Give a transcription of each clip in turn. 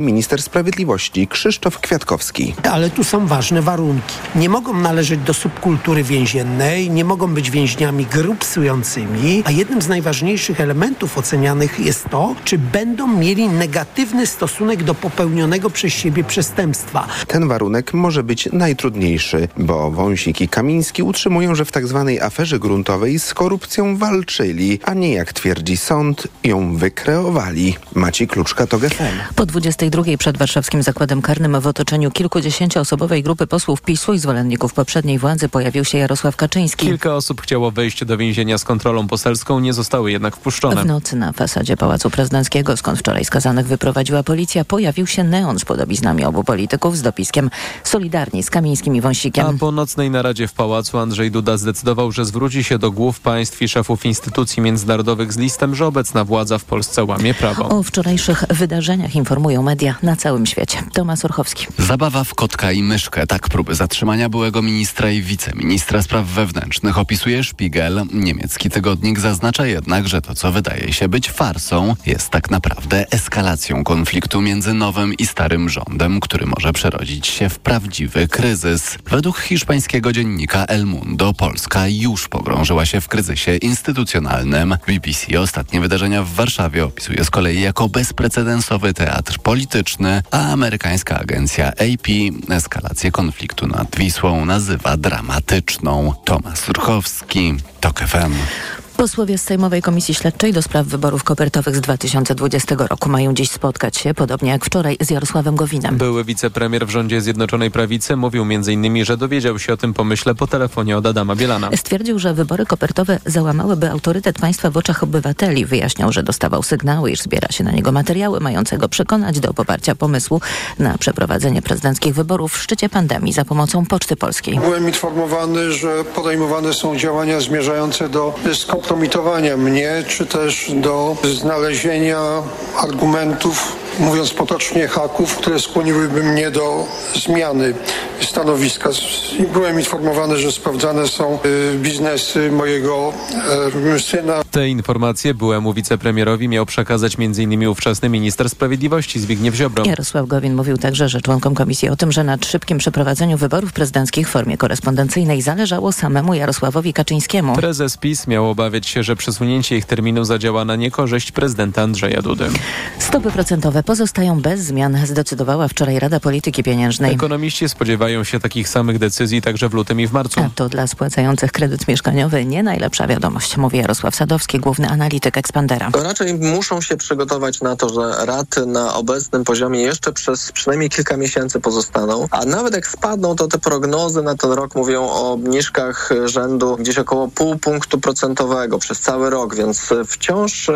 minister sprawiedliwości Krzysztof Kwiatkowski. Ale tu są ważne warunki. Nie mogą należeć do subkultury więziennej, nie mogą być więźniami grup psującymi, a jednym z najważniejszych elementów ocenianych jest to, czy będą mieli negatywny stosunek do popełnionego przez siebie przestępstwa. Ten warunek może być najtrudniejszy, bo Wąsik i Kamiński utrzymują, że w tzw. Tak aferze gruntowej z korupcją walczyli, a nie jak twierdzi sąd, ją wykreowali. Maciej Kluczka to GFM. Po 22 przed warszawskim zakładem karnym w otoczeniu kilkudziesięcioosobowej grupy posłów PiSu i zwolenników poprzedniej władzy pojawił się Jarosław Kaczyński. Kilka osób chciało wejść do więzienia z kontrolą poselską, nie zostały jednak wpuszczone. W nocy na fasadzie Pałacu Prezydenckiego, skąd wczoraj skazanych wyprowadziła policja, pojawił się neon z podobiznami obu polityków z dopiskiem Solidarni z Kamińskim i Wąsikiem. A po nocnej naradzie w pałacu Andrzej Duda zdecydował, że zwróci się do głów państw i szefów instytucji międzynarodowych z listem, że obecna władza w Polsce łamie prawo. O wczorajszych wydarzeniach informują media na całym świecie. Tomasz Orchowski. Zabawa w kotka i myszkę. Tak próby zatrzymania byłego ministra i wiceministra spraw wewnętrznych opisuje Spiegel. Niemiecki tygodnik zaznacza jednak, że to, co wydaje się być farsą, jest tak naprawdę eskalacją konfliktu między nowym i starym rządem, który może przerodzić się w prawdziwy kryzys. Według hiszpańskiego dziennika El Mundo Polska już pogrążyła się w kryzysie instytucjonalnym. BBC ostatnie wydarzenia w Warszawie opisuje z kolei jako bezprecedensowy teatr polityczny, a amerykańska agencja AP eskalację konfliktu nad Wisłą nazywa dramatyczną. Tomasz Surchowski, TOK FM. Posłowie z Sejmowej Komisji Śledczej do spraw wyborów kopertowych z 2020 roku mają dziś spotkać się, podobnie jak wczoraj, z Jarosławem Gowinem. Były wicepremier w rządzie Zjednoczonej Prawicy mówił m.in., że dowiedział się o tym pomyśle po telefonie od Adama Bielana. Stwierdził, że wybory kopertowe załamałyby autorytet państwa w oczach obywateli. Wyjaśniał, że dostawał sygnały, iż zbiera się na niego materiały mającego przekonać do poparcia pomysłu na przeprowadzenie prezydenckich wyborów w szczycie pandemii za pomocą Poczty Polskiej. Byłem informowany, że podejmowane są działania zmierzające do skop kompromitowania mnie, czy też do znalezienia argumentów mówiąc potocznie, haków, które skłoniłyby mnie do zmiany stanowiska. Byłem informowany, że sprawdzane są y, biznesy mojego y, syna. Te informacje byłemu wicepremierowi miał przekazać m.in. ówczesny minister sprawiedliwości Zbigniew Ziobro. Jarosław Gowin mówił także, że członkom komisji o tym, że nad szybkim przeprowadzeniu wyborów prezydenckich w formie korespondencyjnej zależało samemu Jarosławowi Kaczyńskiemu. Prezes PiS miał obawiać się, że przesunięcie ich terminu zadziała na niekorzyść prezydenta Andrzeja Dudy. Stopy procentowe pozostają bez zmian, zdecydowała wczoraj Rada Polityki Pieniężnej. Ekonomiści spodziewają się takich samych decyzji także w lutym i w marcu. A to dla spłacających kredyt mieszkaniowy nie najlepsza wiadomość, mówi Jarosław Sadowski, główny analityk Expandera. To raczej muszą się przygotować na to, że raty na obecnym poziomie jeszcze przez przynajmniej kilka miesięcy pozostaną, a nawet jak spadną, to te prognozy na ten rok mówią o obniżkach rzędu gdzieś około pół punktu procentowego przez cały rok, więc wciąż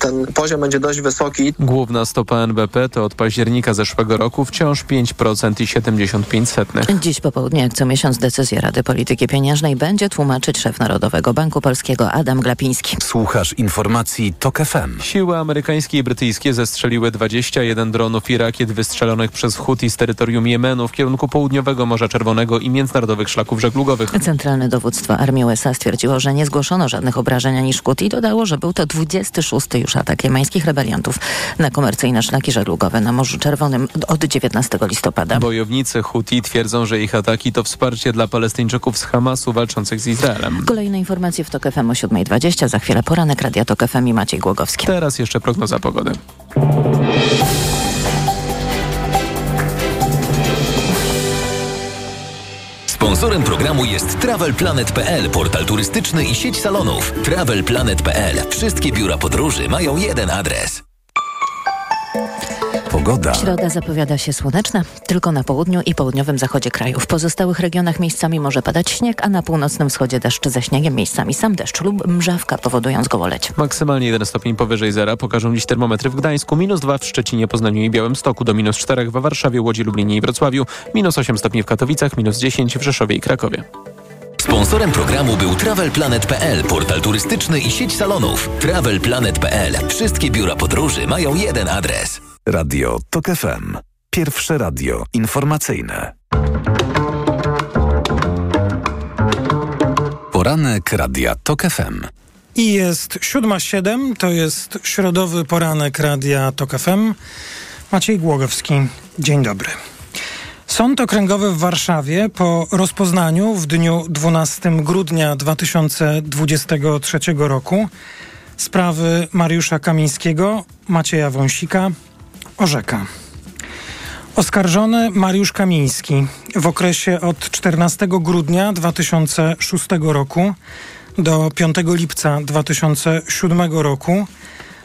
ten poziom będzie dość wysoki. Główna stopa NBP to od października zeszłego roku wciąż 5% i 75 setnych. Dziś po południu, jak co miesiąc, decyzję Rady Polityki Pieniężnej będzie tłumaczyć szef Narodowego Banku Polskiego Adam Glapiński. Słuchasz informacji TOK FM. Siły amerykańskie i brytyjskie zestrzeliły 21 dronów i rakiet wystrzelonych przez Houthi z terytorium Jemenu w kierunku południowego Morza Czerwonego i międzynarodowych szlaków żeglugowych. Centralne Dowództwo Armii USA stwierdziło, że nie zgłoszono żadnych obrażeń ani szkód i dodało, że był to 26 już atak jemańskich rebeliantów na komercyjne szlaki żeglugowe na Morzu Czerwonym od 19 listopada. Bojownicy Houthi twierdzą, że ich ataki to wsparcie dla Palestyńczyków z Hamasu walczących z Izraelem. Kolejne informacje w TOK FM o 7.20. Za chwilę poranek Radia TOK FM i Maciej Głogowski. Teraz jeszcze prognoza pogody. Sponsorem programu jest TravelPlanet.pl, portal turystyczny i sieć salonów. TravelPlanet.pl. Wszystkie biura podróży mają jeden adres. Pogoda. Środa zapowiada się słoneczna, tylko na południu i południowym zachodzie kraju. W pozostałych regionach miejscami może padać śnieg, a na północnym wschodzie deszcz ze śniegiem, miejscami sam deszcz lub mrzawka, powodując gołoleć. Maksymalnie 1 stopień powyżej zera pokażą dziś termometry w Gdańsku, minus 2 w Szczecinie, Poznaniu i Białymstoku, do minus 4 we Warszawie, Łodzi, Lublinie i Wrocławiu, minus 8 stopni w Katowicach, minus 10 w Rzeszowie i Krakowie. Sponsorem programu był TravelPlanet.pl, portal turystyczny i sieć salonów. TravelPlanet.pl. Wszystkie biura podróży mają jeden adres. Radio TOK FM. Pierwsze radio informacyjne. Poranek Radia TOK FM. I jest 7.07, to jest środowy poranek Radia TOK FM. Maciej Głogowski. Dzień dobry. Sąd Okręgowy w Warszawie po rozpoznaniu w dniu 12 grudnia 2023 roku sprawy Mariusza Kamińskiego, Macieja Wąsika orzeka. Oskarżony Mariusz Kamiński w okresie od 14 grudnia 2006 roku do 5 lipca 2007 roku,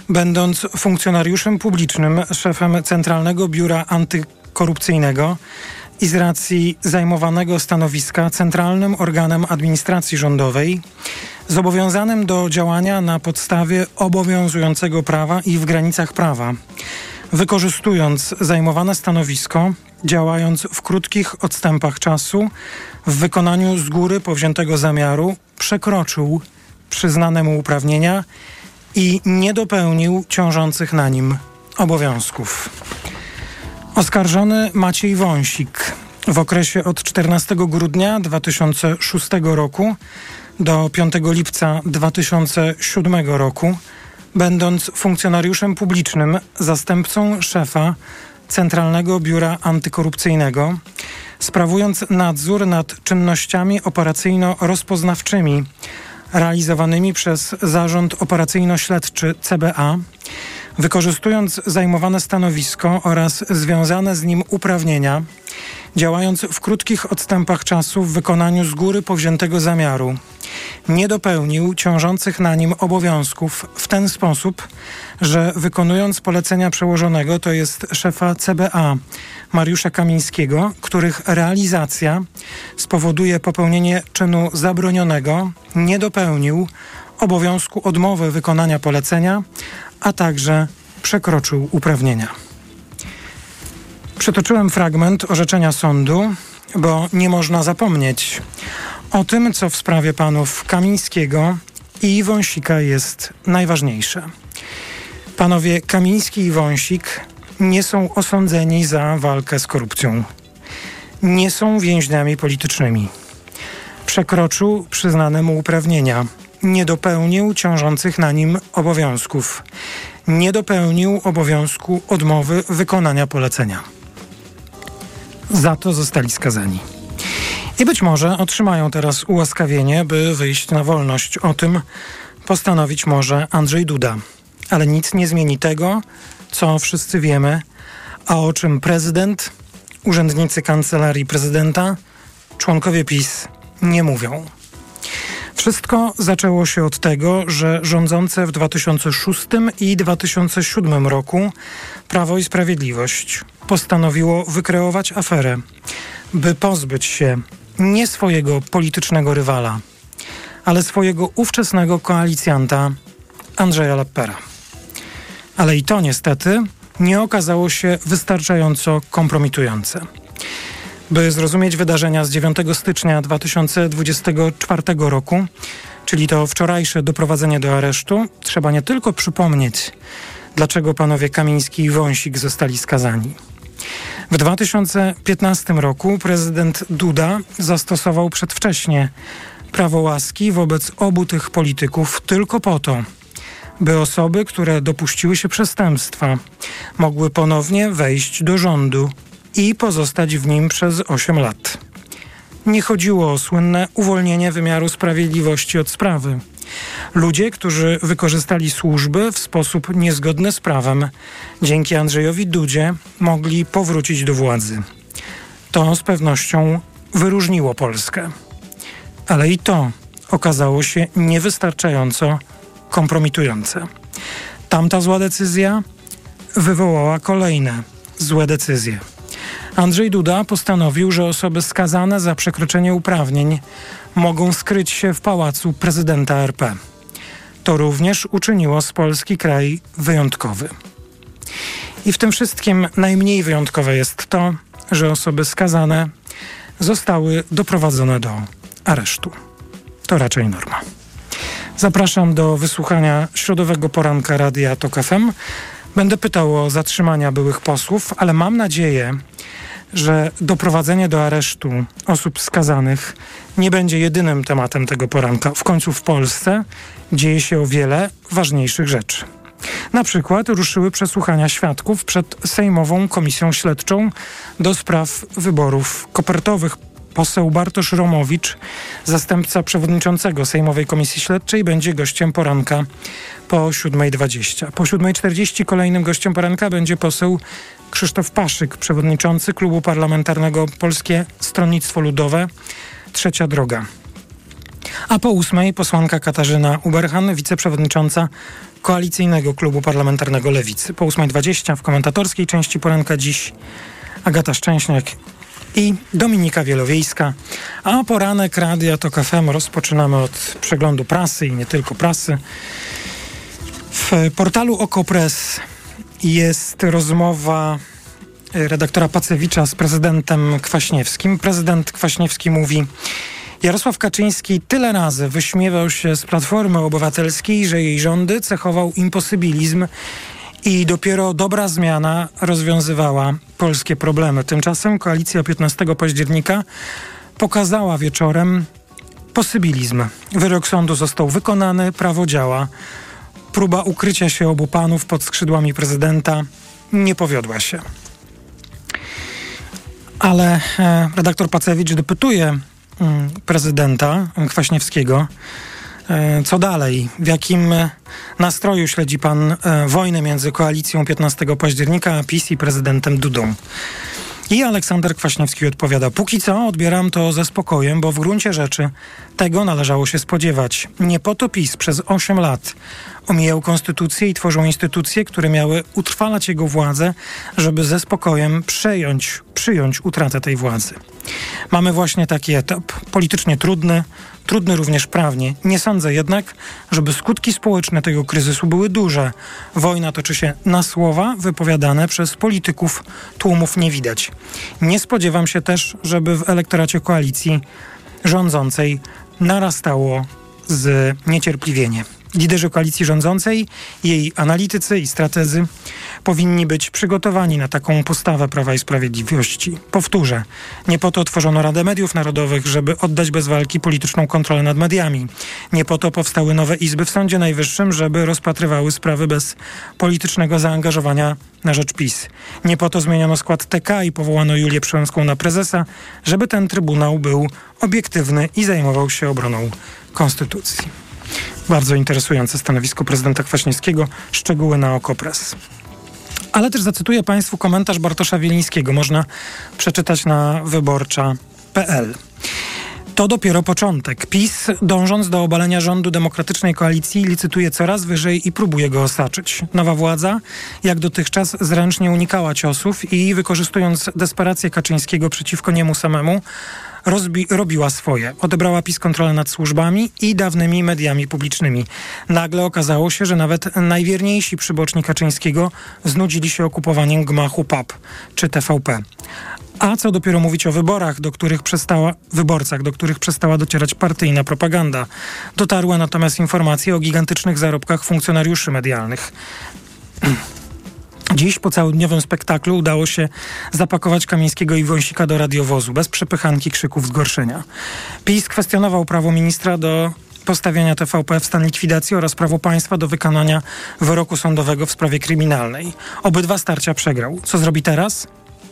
będąc funkcjonariuszem publicznym, szefem Centralnego Biura Antykorupcyjnego i z racji zajmowanego stanowiska centralnym organem administracji rządowej, zobowiązanym do działania na podstawie obowiązującego prawa i w granicach prawa, wykorzystując zajmowane stanowisko, działając w krótkich odstępach czasu, w wykonaniu z góry powziętego zamiaru, przekroczył przyznane mu uprawnienia i nie dopełnił ciążących na nim obowiązków. Oskarżony Maciej Wąsik w okresie od 14 grudnia 2006 roku do 5 lipca 2007 roku, będąc funkcjonariuszem publicznym, zastępcą szefa Centralnego Biura Antykorupcyjnego, sprawując nadzór nad czynnościami operacyjno-rozpoznawczymi realizowanymi przez Zarząd Operacyjno-Śledczy CBA, wykorzystując zajmowane stanowisko oraz związane z nim uprawnienia, działając w krótkich odstępach czasu w wykonaniu z góry powziętego zamiaru, nie dopełnił ciążących na nim obowiązków w ten sposób, że wykonując polecenia przełożonego, to jest szefa CBA Mariusza Kamińskiego, których realizacja spowoduje popełnienie czynu zabronionego, nie dopełnił obowiązku odmowy wykonania polecenia, a także przekroczył uprawnienia. Przytoczyłem fragment orzeczenia sądu, bo nie można zapomnieć o tym, co w sprawie panów Kamińskiego i Wąsika jest najważniejsze. Panowie Kamiński i Wąsik nie są osądzeni za walkę z korupcją. Nie są więźniami politycznymi. Przekroczył przyznane mu uprawnienia. Nie dopełnił ciążących na nim obowiązków. Nie dopełnił obowiązku odmowy wykonania polecenia. Za to zostali skazani. I być może otrzymają teraz ułaskawienie, by wyjść na wolność. O tym postanowić może Andrzej Duda. Ale nic nie zmieni tego, co wszyscy wiemy, a o czym prezydent, urzędnicy kancelarii prezydenta, członkowie PiS nie mówią. Wszystko zaczęło się od tego, że rządzące w 2006 i 2007 roku Prawo i Sprawiedliwość postanowiło wykreować aferę, by pozbyć się nie swojego politycznego rywala, ale swojego ówczesnego koalicjanta Andrzeja Leppera. Ale i to niestety nie okazało się wystarczająco kompromitujące. By zrozumieć wydarzenia z 9 stycznia 2024 roku, czyli to wczorajsze doprowadzenie do aresztu, trzeba nie tylko przypomnieć, dlaczego panowie Kamiński i Wąsik zostali skazani. W 2015 roku prezydent Duda zastosował przedwcześnie prawo łaski wobec obu tych polityków tylko po to, by osoby, które dopuściły się przestępstwa, mogły ponownie wejść do rządu i pozostać w nim przez 8 lat. Nie chodziło o słynne uwolnienie wymiaru sprawiedliwości od sprawy. Ludzie, którzy wykorzystali służby w sposób niezgodny z prawem, dzięki Andrzejowi Dudzie mogli powrócić do władzy. To z pewnością wyróżniło Polskę. Ale i to okazało się niewystarczająco kompromitujące. Tamta zła decyzja wywołała kolejne złe decyzje. Andrzej Duda postanowił, że osoby skazane za przekroczenie uprawnień mogą skryć się w pałacu prezydenta RP. To również uczyniło z Polski kraj wyjątkowy. I w tym wszystkim najmniej wyjątkowe jest to, że osoby skazane zostały doprowadzone do aresztu. To raczej norma. Zapraszam do wysłuchania środowego poranka Radia TOK FM. Będę pytał o zatrzymania byłych posłów, ale mam nadzieję, że doprowadzenie do aresztu osób skazanych nie będzie jedynym tematem tego poranka. W końcu w Polsce dzieje się o wiele ważniejszych rzeczy. Na przykład ruszyły przesłuchania świadków przed Sejmową Komisją Śledczą do spraw wyborów kopertowych. Poseł Bartosz Romowicz, zastępca przewodniczącego Sejmowej Komisji Śledczej, będzie gościem poranka po 7.20. Po 7.40 kolejnym gościem poranka będzie poseł Krzysztof Paszyk, przewodniczący Klubu Parlamentarnego Polskie Stronnictwo Ludowe, Trzecia Droga. A po ósmej posłanka Katarzyna Uberhan, wiceprzewodnicząca Koalicyjnego Klubu Parlamentarnego Lewicy. Po 8.20 w komentatorskiej części poranka dziś Agata Szczęśniak i Dominika Wielowiejska. A poranek Radia TOK FM rozpoczynamy od przeglądu prasy i nie tylko prasy. W portalu Okopres jest rozmowa redaktora Pacewicza z prezydentem Kwaśniewskim. Prezydent Kwaśniewski mówi Jarosław Kaczyński tyle razy wyśmiewał się z Platformy Obywatelskiej, że jej rządy cechował imposybilizm i dopiero dobra zmiana rozwiązywała polskie problemy. Tymczasem koalicja 15 października pokazała wieczorem posybilizm. Wyrok sądu został wykonany, prawo działa. Próba ukrycia się obu panów pod skrzydłami prezydenta nie powiodła się. Ale e, redaktor Pacewicz dopytuje Mm, prezydenta Kwaśniewskiego. E, co dalej? W jakim nastroju śledzi pan e, wojnę między koalicją 15 października a PiS i prezydentem Dudą? I Aleksander Kwaśniewski odpowiada: Póki co odbieram to ze spokojem, bo w gruncie rzeczy tego należało się spodziewać. Nie po to PiS przez 8 lat omijał konstytucję i tworzą instytucje, które miały utrwalać jego władzę, żeby ze spokojem przejąć, przyjąć utratę tej władzy. Mamy właśnie taki etap, politycznie trudny, trudny również prawnie. Nie sądzę jednak, żeby skutki społeczne tego kryzysu były duże. Wojna toczy się na słowa wypowiadane przez polityków, tłumów nie widać. Nie spodziewam się też, żeby w elektoracie koalicji rządzącej narastało z niecierpliwienie. Liderzy koalicji rządzącej, jej analitycy i strategzy powinni być przygotowani na taką postawę Prawa i Sprawiedliwości. Powtórzę, nie po to tworzono Radę Mediów Narodowych, żeby oddać bez walki polityczną kontrolę nad mediami. Nie po to powstały nowe izby w Sądzie Najwyższym, żeby rozpatrywały sprawy bez politycznego zaangażowania na rzecz PiS. Nie po to zmieniono skład TK i powołano Julię Przyłębską na prezesa, żeby ten trybunał był obiektywny i zajmował się obroną konstytucji. Bardzo interesujące stanowisko prezydenta Kwaśniewskiego. Szczegóły na Okopres. Ale też zacytuję Państwu komentarz Bartosza Wielińskiego. Można przeczytać na wyborcza.pl. To dopiero początek. PiS, dążąc do obalenia rządu demokratycznej koalicji, licytuje coraz wyżej i próbuje go osaczyć. Nowa władza, jak dotychczas, zręcznie unikała ciosów i wykorzystując desperację Kaczyńskiego przeciwko niemu samemu, rozbi- robiła swoje. Odebrała PiS kontrolę nad służbami i dawnymi mediami publicznymi. Nagle okazało się, że nawet najwierniejsi przyboczni Kaczyńskiego znudzili się okupowaniem gmachu PAP czy TVP. A co dopiero mówić o wyborach, do których przestała, wyborcach, do których przestała docierać partyjna propaganda. Dotarły natomiast informacje o gigantycznych zarobkach funkcjonariuszy medialnych. Dziś po całodniowym spektaklu udało się zapakować Kamińskiego i Wąsika do radiowozu, bez przepychanki krzyków zgorszenia. PiS kwestionował prawo ministra do postawienia TVP w stan likwidacji oraz prawo państwa do wykonania wyroku sądowego w sprawie kryminalnej. Obydwa starcia przegrał. Co zrobi teraz?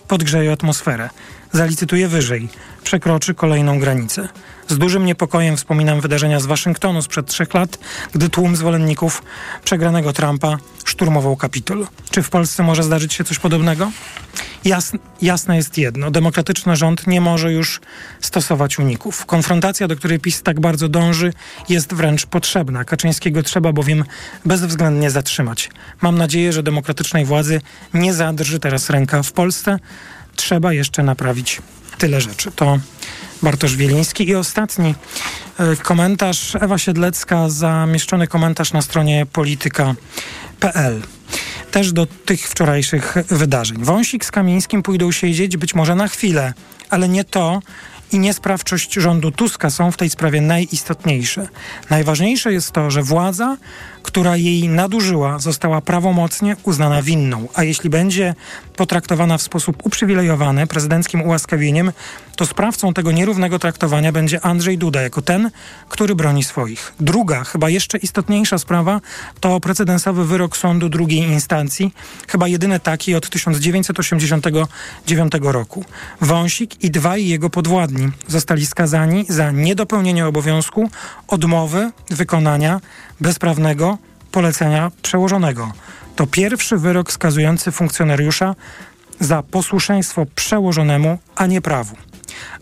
Podgrzeje atmosferę. Zalicytuje wyżej. Przekroczy kolejną granicę. Z dużym niepokojem wspominam wydarzenia z Waszyngtonu sprzed trzech lat, gdy tłum zwolenników przegranego Trumpa szturmował Kapitol. Czy w Polsce może zdarzyć się coś podobnego? Jasne, jasne jest jedno. Demokratyczny rząd nie może już stosować uników. Konfrontacja, do której PiS tak bardzo dąży, jest wręcz potrzebna. Kaczyńskiego trzeba bowiem bezwzględnie zatrzymać. Mam nadzieję, że demokratycznej władzy nie zadrży teraz ręka w Polsce. Trzeba jeszcze naprawić tyle rzeczy. To Bartosz Wieliński. I ostatni e, komentarz, Ewa Siedlecka, zamieszczony komentarz na stronie polityka.pl. Też do tych wczorajszych wydarzeń. Wąsik z Kamińskim pójdą siedzieć być może na chwilę, ale nie to i niesprawczość rządu Tuska są w tej sprawie najistotniejsze. Najważniejsze jest to, że władza, która jej nadużyła, została prawomocnie uznana winną, a jeśli będzie potraktowana w sposób uprzywilejowany prezydenckim ułaskawieniem, to sprawcą tego nierównego traktowania będzie Andrzej Duda jako ten, który broni swoich. Druga, chyba jeszcze istotniejsza sprawa to precedensowy wyrok sądu drugiej instancji, chyba jedyny taki od 1989 roku. Wąsik i dwaj jego podwładni zostali skazani za niedopełnienie obowiązku odmowy wykonania bezprawnego polecenia przełożonego. To pierwszy wyrok skazujący funkcjonariusza za posłuszeństwo przełożonemu, a nie prawu.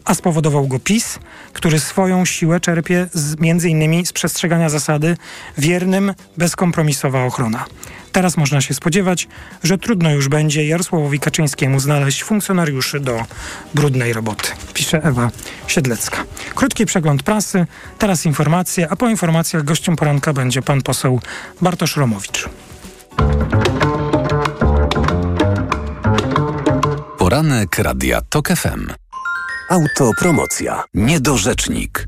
A spowodował go PiS, który swoją siłę czerpie z, między innymi z przestrzegania zasady wiernym, bezkompromisowa ochrona. Teraz można się spodziewać, że trudno już będzie Jarosławowi Kaczyńskiemu znaleźć funkcjonariuszy do brudnej roboty, pisze Ewa Siedlecka. Krótki przegląd prasy, teraz informacje, a po informacjach gościem poranka będzie pan poseł Bartosz Romowicz. Poranek Radia TOK FM. Autopromocja. Niedorzecznik.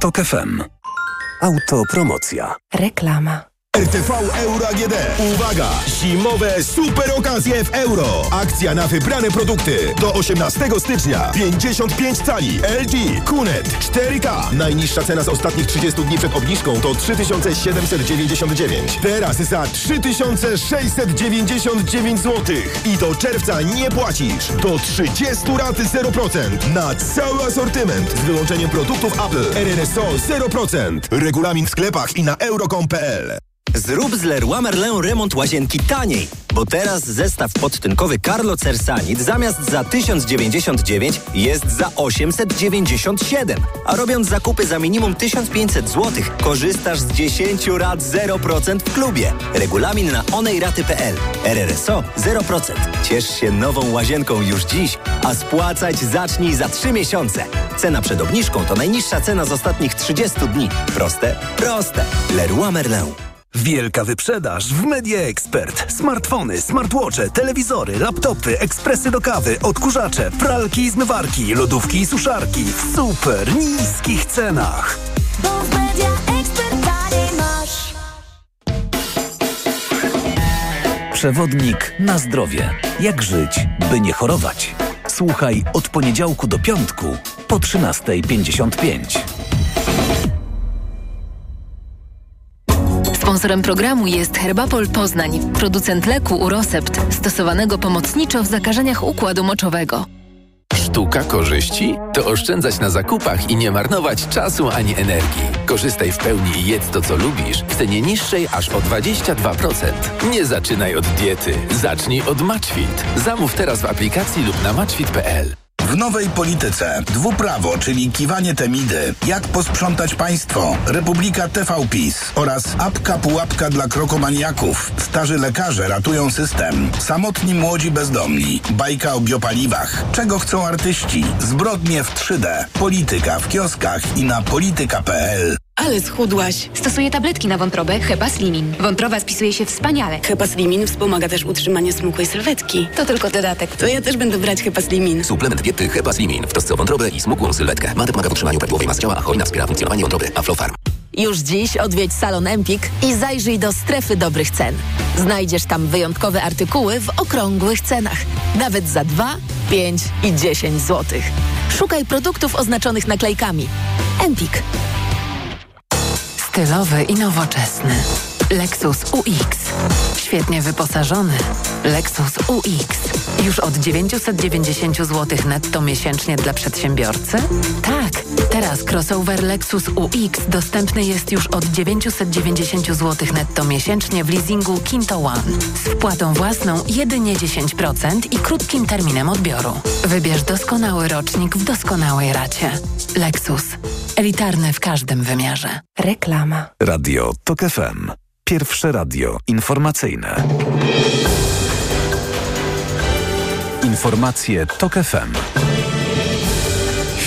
TOK FM. Autopromocja. Reklama. RTV Euro AGD. Uwaga! Zimowe super okazje w euro. Akcja na wybrane produkty. Do 18 stycznia. 55 cali. LG. Kunet. 4K. Najniższa cena z ostatnich 30 dni przed obniżką to 3799. Teraz za 3699 zł. I do czerwca nie płacisz. Do 30 raty 0%. Na cały asortyment. Z wyłączeniem produktów Apple. RRSO 0%. Regulamin w sklepach i na euro.com.pl. Zrób z Leroy Merlin remont łazienki taniej, bo teraz zestaw podtynkowy Carlo Cersanit zamiast za 1099 jest za 897. A robiąc zakupy za minimum 1500 zł, korzystasz z 10 rat 0% w klubie. Regulamin na onejraty.pl. RRSO 0%. Ciesz się nową łazienką już dziś, a spłacać zacznij za 3 miesiące. Cena przed obniżką to najniższa cena z ostatnich 30 dni. Proste? Proste. Leroy Merlin. Wielka wyprzedaż w Media Expert. Smartfony, smartwatche, telewizory, laptopy, ekspresy do kawy, odkurzacze, pralki i zmywarki, lodówki i suszarki w super niskich cenach. Bo w Media Expert masz. Przewodnik na zdrowie. Jak żyć, by nie chorować? Słuchaj od poniedziałku do piątku po 13.55. Sponsorem programu jest Herbapol Poznań, producent leku Urosept, stosowanego pomocniczo w zakażeniach układu moczowego. Sztuka korzyści? To oszczędzać na zakupach i nie marnować czasu ani energii. Korzystaj w pełni i jedz to, co lubisz w cenie niższej aż o 22%. Nie zaczynaj od diety. Zacznij od Matchfit. Zamów teraz w aplikacji lub na matchfit.pl. W nowej polityce dwuprawo, czyli kiwanie temidy, jak posprzątać państwo, Republika TV PiS oraz apka pułapka dla krokomaniaków. Starzy lekarze ratują system. Samotni młodzi bezdomni. Bajka o biopaliwach. Czego chcą artyści? Zbrodnie w 3D. Polityka w kioskach i na polityka.pl. Ale schudłaś. Stosuję tabletki na wątrobę Hepa Slimin. Wątroba spisuje się wspaniale. Hepa Slimin wspomaga też utrzymanie smukłej sylwetki. To tylko dodatek. To ja też będę brać Hepa Slimin. Suplement diety Hepa Slimin w trosce o wątrobę i smukłą sylwetkę. Mate pomaga w utrzymaniu prawidłowej masy ciała, a hojna wspiera funkcjonowanie wątroby. Aflofarm. Już dziś odwiedź salon Empik i zajrzyj do strefy dobrych cen. Znajdziesz tam wyjątkowe artykuły w okrągłych cenach. Nawet za 2, 5 i 10 zł. Szukaj produktów oznaczonych naklejkami. Empik. Stylowy i nowoczesny. Lexus UX. Świetnie wyposażony. Lexus UX. Już od 990 zł netto miesięcznie dla przedsiębiorcy? Tak, teraz crossover Lexus UX dostępny jest już od 990 zł netto miesięcznie w leasingu Kinto One. Z wpłatą własną jedynie 10% i krótkim terminem odbioru. Wybierz doskonały rocznik w doskonałej racie. Lexus. Elitarny w każdym wymiarze. Reklama. Radio TOK FM. Pierwsze radio informacyjne. Informacje TOK FM.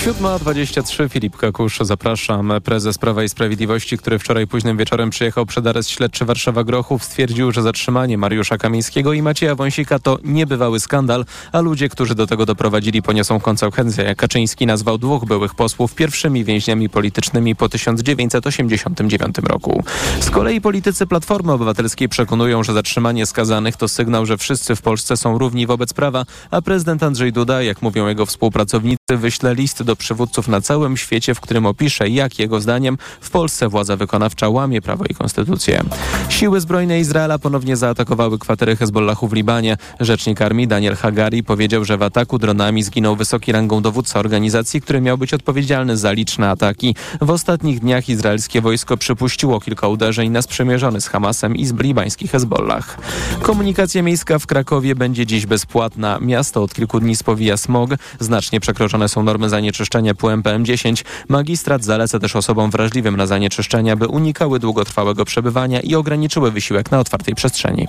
7.23 Filip Kakusz, zapraszam. Prezes Prawa i Sprawiedliwości, który wczoraj późnym wieczorem przyjechał przed arest śledczy Warszawa Grochów, stwierdził, że zatrzymanie Mariusza Kamińskiego i Macieja Wąsika to niebywały skandal, a ludzie, którzy do tego doprowadzili, poniosą konsekwencje. Kaczyński nazwał dwóch byłych posłów pierwszymi więźniami politycznymi po 1989 roku. Z kolei politycy Platformy Obywatelskiej przekonują, że zatrzymanie skazanych to sygnał, że wszyscy w Polsce są równi wobec prawa, a prezydent Andrzej Duda, jak mówią jego współpracownicy, wyśle list do przywódców na całym świecie, w którym opisze, jak jego zdaniem w Polsce władza wykonawcza łamie prawo i konstytucję. Siły zbrojne Izraela ponownie zaatakowały kwatery Hezbollahu w Libanie. Rzecznik armii Daniel Hagari powiedział, że w ataku dronami zginął wysoki rangą dowódca organizacji, który miał być odpowiedzialny za liczne ataki. W ostatnich dniach izraelskie wojsko przypuściło kilka uderzeń na sprzymierzony z Hamasem i z libański Hezbollah. Komunikacja miejska w Krakowie będzie dziś bezpłatna. Miasto od kilku dni spowija smog. Znacznie są normy zanieczyszczenia pyłem PM10. Magistrat zaleca też osobom wrażliwym na zanieczyszczenia, by unikały długotrwałego przebywania i ograniczyły wysiłek na otwartej przestrzeni.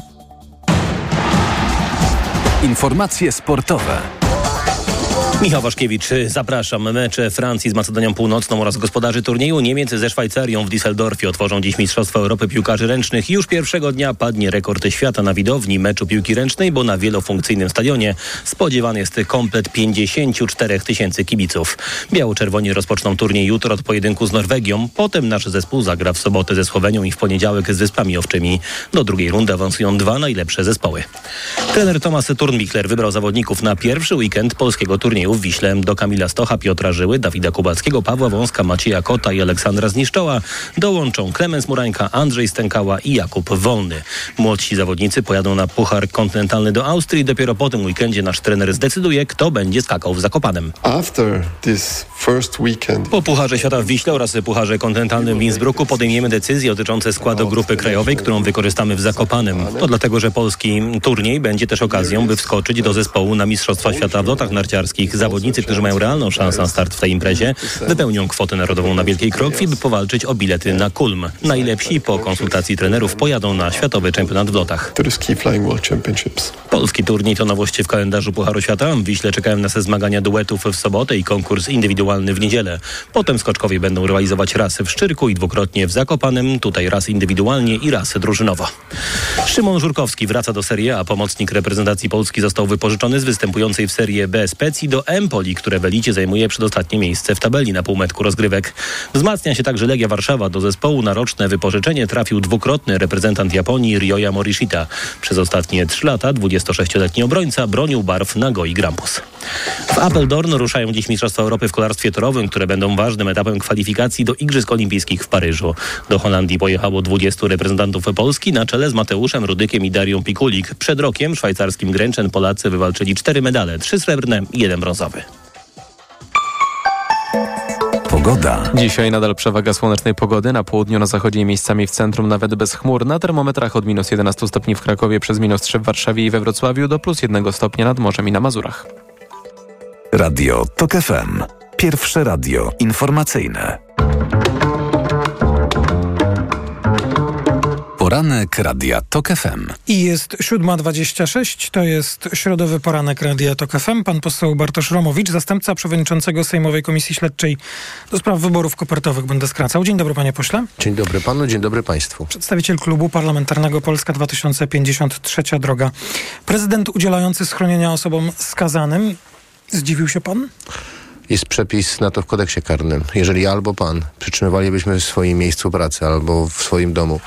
Informacje sportowe. Michał Waszkiewicz, zapraszam. Mecze Francji z Macedonią Północną oraz gospodarzy turnieju Niemiec ze Szwajcarią w Düsseldorfie otworzą dziś Mistrzostwa Europy Piłkarzy Ręcznych. Już pierwszego dnia padnie rekord świata na widowni meczu piłki ręcznej, bo na wielofunkcyjnym stadionie spodziewany jest komplet 54 tysięcy kibiców. Biało-czerwoni rozpoczną turniej jutro od pojedynku z Norwegią. Potem nasz zespół zagra w sobotę ze Słowenią i w poniedziałek z Wyspami Owczymi. Do drugiej rundy awansują dwa najlepsze zespoły. Trener Tomasz Turnbichler wybrał zawodników na pierwszy weekend polskiego turnieju w Wiśle. Do Kamila Stocha, Piotra Żyły, Dawida Kubackiego, Pawła Wąska, Macieja Kota i Aleksandra Zniszczoła dołączą Klemens Murańka, Andrzej Stękała i Jakub Wolny. Młodsi zawodnicy pojadą na Puchar Kontynentalny do Austrii. Dopiero po tym weekendzie nasz trener zdecyduje, kto będzie skakał w Zakopanem. Po Pucharze Świata w Wiśle oraz Pucharze Kontynentalnym w Innsbrucku podejmiemy decyzje dotyczące składu grupy krajowej, którą wykorzystamy w Zakopanem. To dlatego, że polski turniej będzie też okazją, by wskoczyć do zespołu na Mistrzostwa Świata w lotach narciarskich. Zawodnicy, którzy mają realną szansę na start w tej imprezie, wypełnią kwotę narodową na Wielkiej Krokwi, by powalczyć o bilety na Kulm. Najlepsi po konsultacji trenerów pojadą na Światowy Czempionat w lotach. Polski turniej to nowości w kalendarzu Pucharu Świata. W Wiśle czekają nas zmagania duetów w sobotę i konkurs indywidualny w niedzielę. Potem skoczkowie będą rywalizować raz w Szczyrku i dwukrotnie w Zakopanem, tutaj raz indywidualnie i raz drużynowo. Szymon Żurkowski wraca do Serie A. Pomocnik reprezentacji Polski został wypożyczony z występującej w Serie B Specji do Empoli, które w elicie zajmuje przedostatnie miejsce w tabeli na półmetku rozgrywek. Wzmacnia się także Legia Warszawa. Do zespołu na roczne wypożyczenie trafił dwukrotny reprezentant Japonii Ryoya Morishita. Przez ostatnie trzy lata 26-letni obrońca bronił barw Nagoi Grampus. W Apeldoorn ruszają dziś Mistrzostwa Europy w kolarstwie torowym, które będą ważnym etapem kwalifikacji do Igrzysk Olimpijskich w Paryżu. Do Holandii pojechało 20 reprezentantów Polski na czele z Mateuszem Rudykiem i Darią Pikulik. Przed rokiem szwajcarskim Gręczen Polacy wywalczyli cztery medale, trzy srebrne i jeden brązowy. Pogoda. Dzisiaj nadal przewaga słonecznej pogody. Na południu, na zachodzie i miejscami w centrum nawet bez chmur. Na termometrach od minus 11 stopni w Krakowie przez minus 3 w Warszawie i we Wrocławiu do plus 1 stopnia nad morzem i na Mazurach. Radio TOK FM. Pierwsze radio informacyjne. Poranek Radia TOK FM. I jest 7.26, to jest środowy poranek Radia TOK FM. Pan poseł Bartosz Romowicz, zastępca przewodniczącego Sejmowej Komisji Śledczej do spraw wyborów kopertowych, będę skracał. Dzień dobry panie pośle. Dzień dobry panu, dzień dobry państwu. Przedstawiciel klubu parlamentarnego Polska 2053 Droga. Prezydent udzielający schronienia osobom skazanym. Zdziwił się pan? Jest przepis na to w kodeksie karnym. Jeżeli albo pan przytrzymywalibyśmy w swoim miejscu pracy albo w swoim domu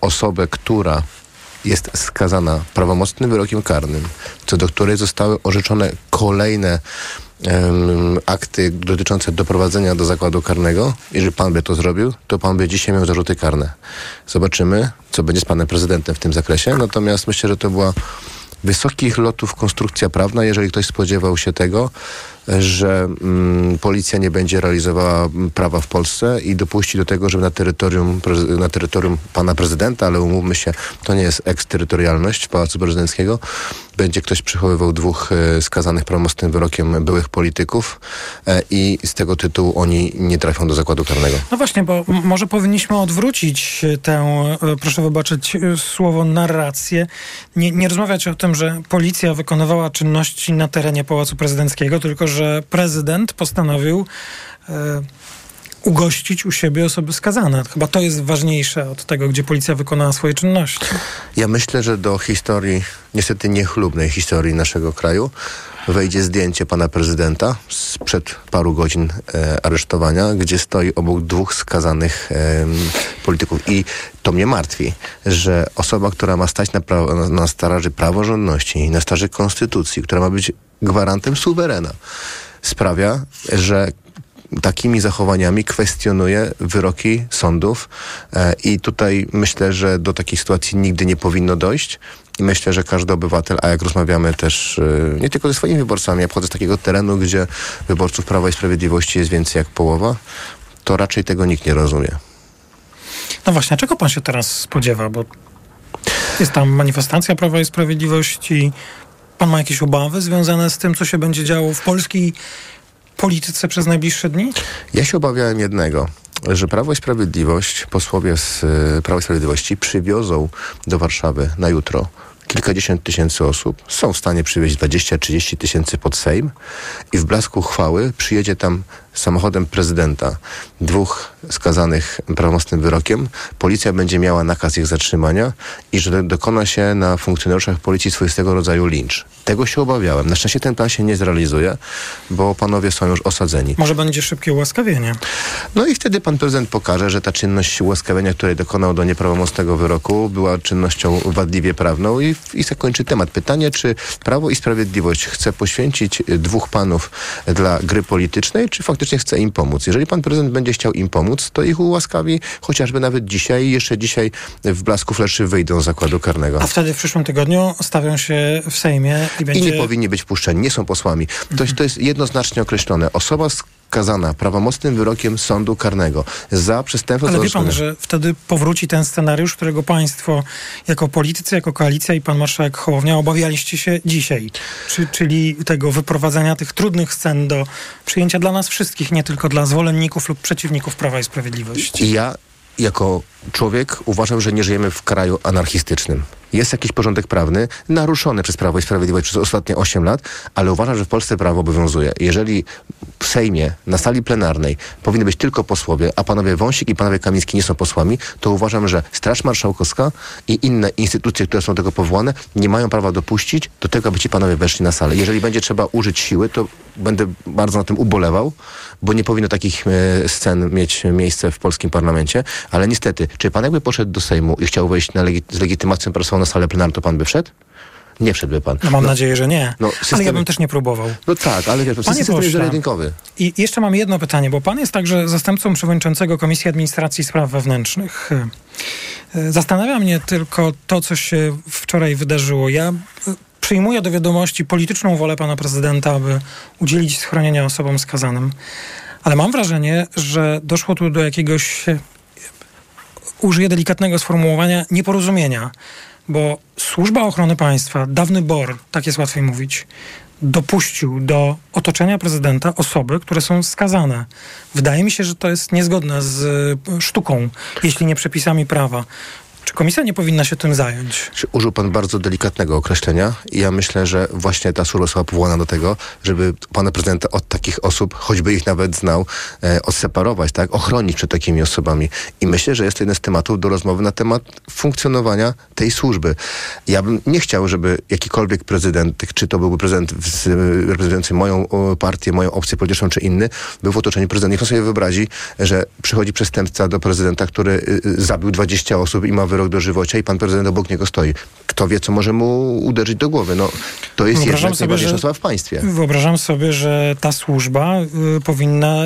osobę, która jest skazana prawomocnym wyrokiem karnym, co do której zostały orzeczone kolejne em, akty dotyczące doprowadzenia do zakładu karnego, jeżeli pan by to zrobił, to pan by dzisiaj miał zarzuty karne. Zobaczymy, co będzie z panem prezydentem w tym zakresie. Natomiast myślę, że to była wysokich lotów konstrukcja prawna, jeżeli ktoś spodziewał się tego, że mm, policja nie będzie realizowała prawa w Polsce i dopuści do tego, że na terytorium, na terytorium pana prezydenta, ale umówmy się, to nie jest eksterytorialność Pałacu Prezydenckiego, będzie ktoś przychowywał dwóch e, skazanych prawomocnym wyrokiem byłych polityków e, i z tego tytułu oni nie trafią do zakładu karnego. No właśnie, bo może powinniśmy odwrócić tę, e, proszę wybaczyć e, słowo, narrację. Nie, nie rozmawiać o tym, że policja wykonywała czynności na terenie Pałacu Prezydenckiego, tylko że prezydent postanowił e, ugościć u siebie osoby skazane. Chyba to jest ważniejsze od tego, gdzie policja wykonała swoje czynności. Ja myślę, że do historii, niestety niechlubnej historii naszego kraju, wejdzie zdjęcie pana prezydenta sprzed paru godzin e, aresztowania, gdzie stoi obok dwóch skazanych em, polityków. I to mnie martwi, że osoba, która ma stać na, pra- na, na straży praworządności, na straży konstytucji, która ma być gwarantem suwerena, sprawia, że takimi zachowaniami kwestionuje wyroki sądów e, i tutaj myślę, że do takiej sytuacji nigdy nie powinno dojść i myślę, że każdy obywatel, a jak rozmawiamy też e, nie tylko ze swoimi wyborcami, ja pochodzę z takiego terenu, gdzie wyborców Prawa i Sprawiedliwości jest więcej jak połowa, to raczej tego nikt nie rozumie. No właśnie, a czego pan się teraz spodziewa? Bo jest tam manifestacja Prawa i Sprawiedliwości. Pan ma jakieś obawy związane z tym, co się będzie działo w polskiej polityce przez najbliższe dni? Ja się obawiałem jednego, że Prawo i Sprawiedliwość, posłowie z y, Prawa i Sprawiedliwości przywiozą do Warszawy na jutro kilkadziesiąt tysięcy osób, są w stanie przywieźć 20-30 tysięcy pod Sejm i w blasku chwały przyjedzie tam samochodem prezydenta dwóch skazanych prawomocnym wyrokiem. Policja będzie miała nakaz ich zatrzymania i że dokona się na funkcjonariuszach policji swoistego rodzaju lincz. Tego się obawiałem. Na szczęście ten plan się nie zrealizuje, bo panowie są już osadzeni. Może będzie szybkie ułaskawienie. No i wtedy pan prezydent pokaże, że ta czynność ułaskawienia, której dokonał do nieprawomocnego wyroku, była czynnością wadliwie prawną i, i zakończy temat. Pytanie, czy Prawo i Sprawiedliwość chce poświęcić dwóch panów dla gry politycznej, czy faktycznie chce im pomóc? Jeżeli pan prezydent będzie chciał im pomóc, to ich ułaskawi chociażby nawet dzisiaj jeszcze dzisiaj w blasku fleszy wyjdą z zakładu karnego. A wtedy w przyszłym tygodniu stawią się w Sejmie i będzie... I nie powinni być wpuszczeni, nie są posłami. To, jest, to jest jednoznacznie określone. Osoba skazana prawomocnym wyrokiem sądu karnego za przestępstwo Ale wie pan, że wtedy powróci ten scenariusz, którego państwo jako politycy, jako koalicja i pan marszałek Hołownia obawialiście się dzisiaj. Czy, czyli tego wyprowadzenia tych trudnych scen do przyjęcia dla nas wszystkich, nie tylko dla zwolenników lub przeciwników Prawa i Sprawiedliwości. I ja jako człowiek uważam, że nie żyjemy w kraju anarchistycznym. Jest jakiś porządek prawny naruszony przez Prawo i Sprawiedliwość przez ostatnie 8 lat, ale uważam, że w Polsce prawo obowiązuje. Jeżeli w Sejmie, na sali plenarnej powinny być tylko posłowie, a panowie Wąsik i panowie Kamiński nie są posłami, to uważam, że Straż Marszałkowska i inne instytucje, które są do tego powołane, nie mają prawa dopuścić do tego, aby ci panowie weszli na salę. Jeżeli będzie trzeba użyć siły, to będę bardzo na tym ubolewał, bo nie powinno takich e, scen mieć miejsce w polskim parlamencie, ale niestety, czy pan jakby poszedł do Sejmu i chciał wejść na legi- z legitymacją personalną na salę plenarną, to pan by wszedł? Nie wszedłby pan. No mam nadzieję, że nie. no, Ale ja bym też nie próbował. No tak, ale wiesz, Panie system jest pośle. zero-jedynkowy. I jeszcze mam jedno pytanie, bo pan jest także zastępcą przewodniczącego Komisji Administracji i Spraw Wewnętrznych. E, Zastanawia mnie tylko to, co się wczoraj wydarzyło. Ja e, przyjmuję do wiadomości polityczną wolę pana prezydenta, aby udzielić schronienia osobom skazanym, ale mam wrażenie, że doszło tu do jakiegoś, e, użyję delikatnego sformułowania, nieporozumienia, bo Służba Ochrony Państwa, dawny BOR, tak jest łatwiej mówić, dopuścił do otoczenia prezydenta osoby, które są skazane. Wydaje mi się, że to jest niezgodne z e, sztuką, jeśli nie przepisami prawa. Czy komisja nie powinna się tym zająć? Użył pan bardzo delikatnego określenia i ja myślę, że właśnie ta służba została powołana do tego, żeby pana prezydenta od takich osób, choćby ich nawet znał, e, odseparować, tak? Ochronić przed takimi osobami. I myślę, że jest to jeden z tematów do rozmowy na temat funkcjonowania tej służby. Ja bym nie chciał, żeby jakikolwiek prezydent, czy to byłby prezydent z, reprezentujący moją partię, moją opcję polityczną, czy inny, był w otoczeniu prezydenta. Niech pan sobie wyobrazi, że przychodzi przestępca do prezydenta, który y, y, zabił 20 osób i ma wyrok dożywocia i pan prezydent obok niego stoi. Kto wie, co może mu uderzyć do głowy? No, to jest Wyobrażam jednak najważniejsza że- w państwie. Wyobrażam sobie, że ta służba y, powinna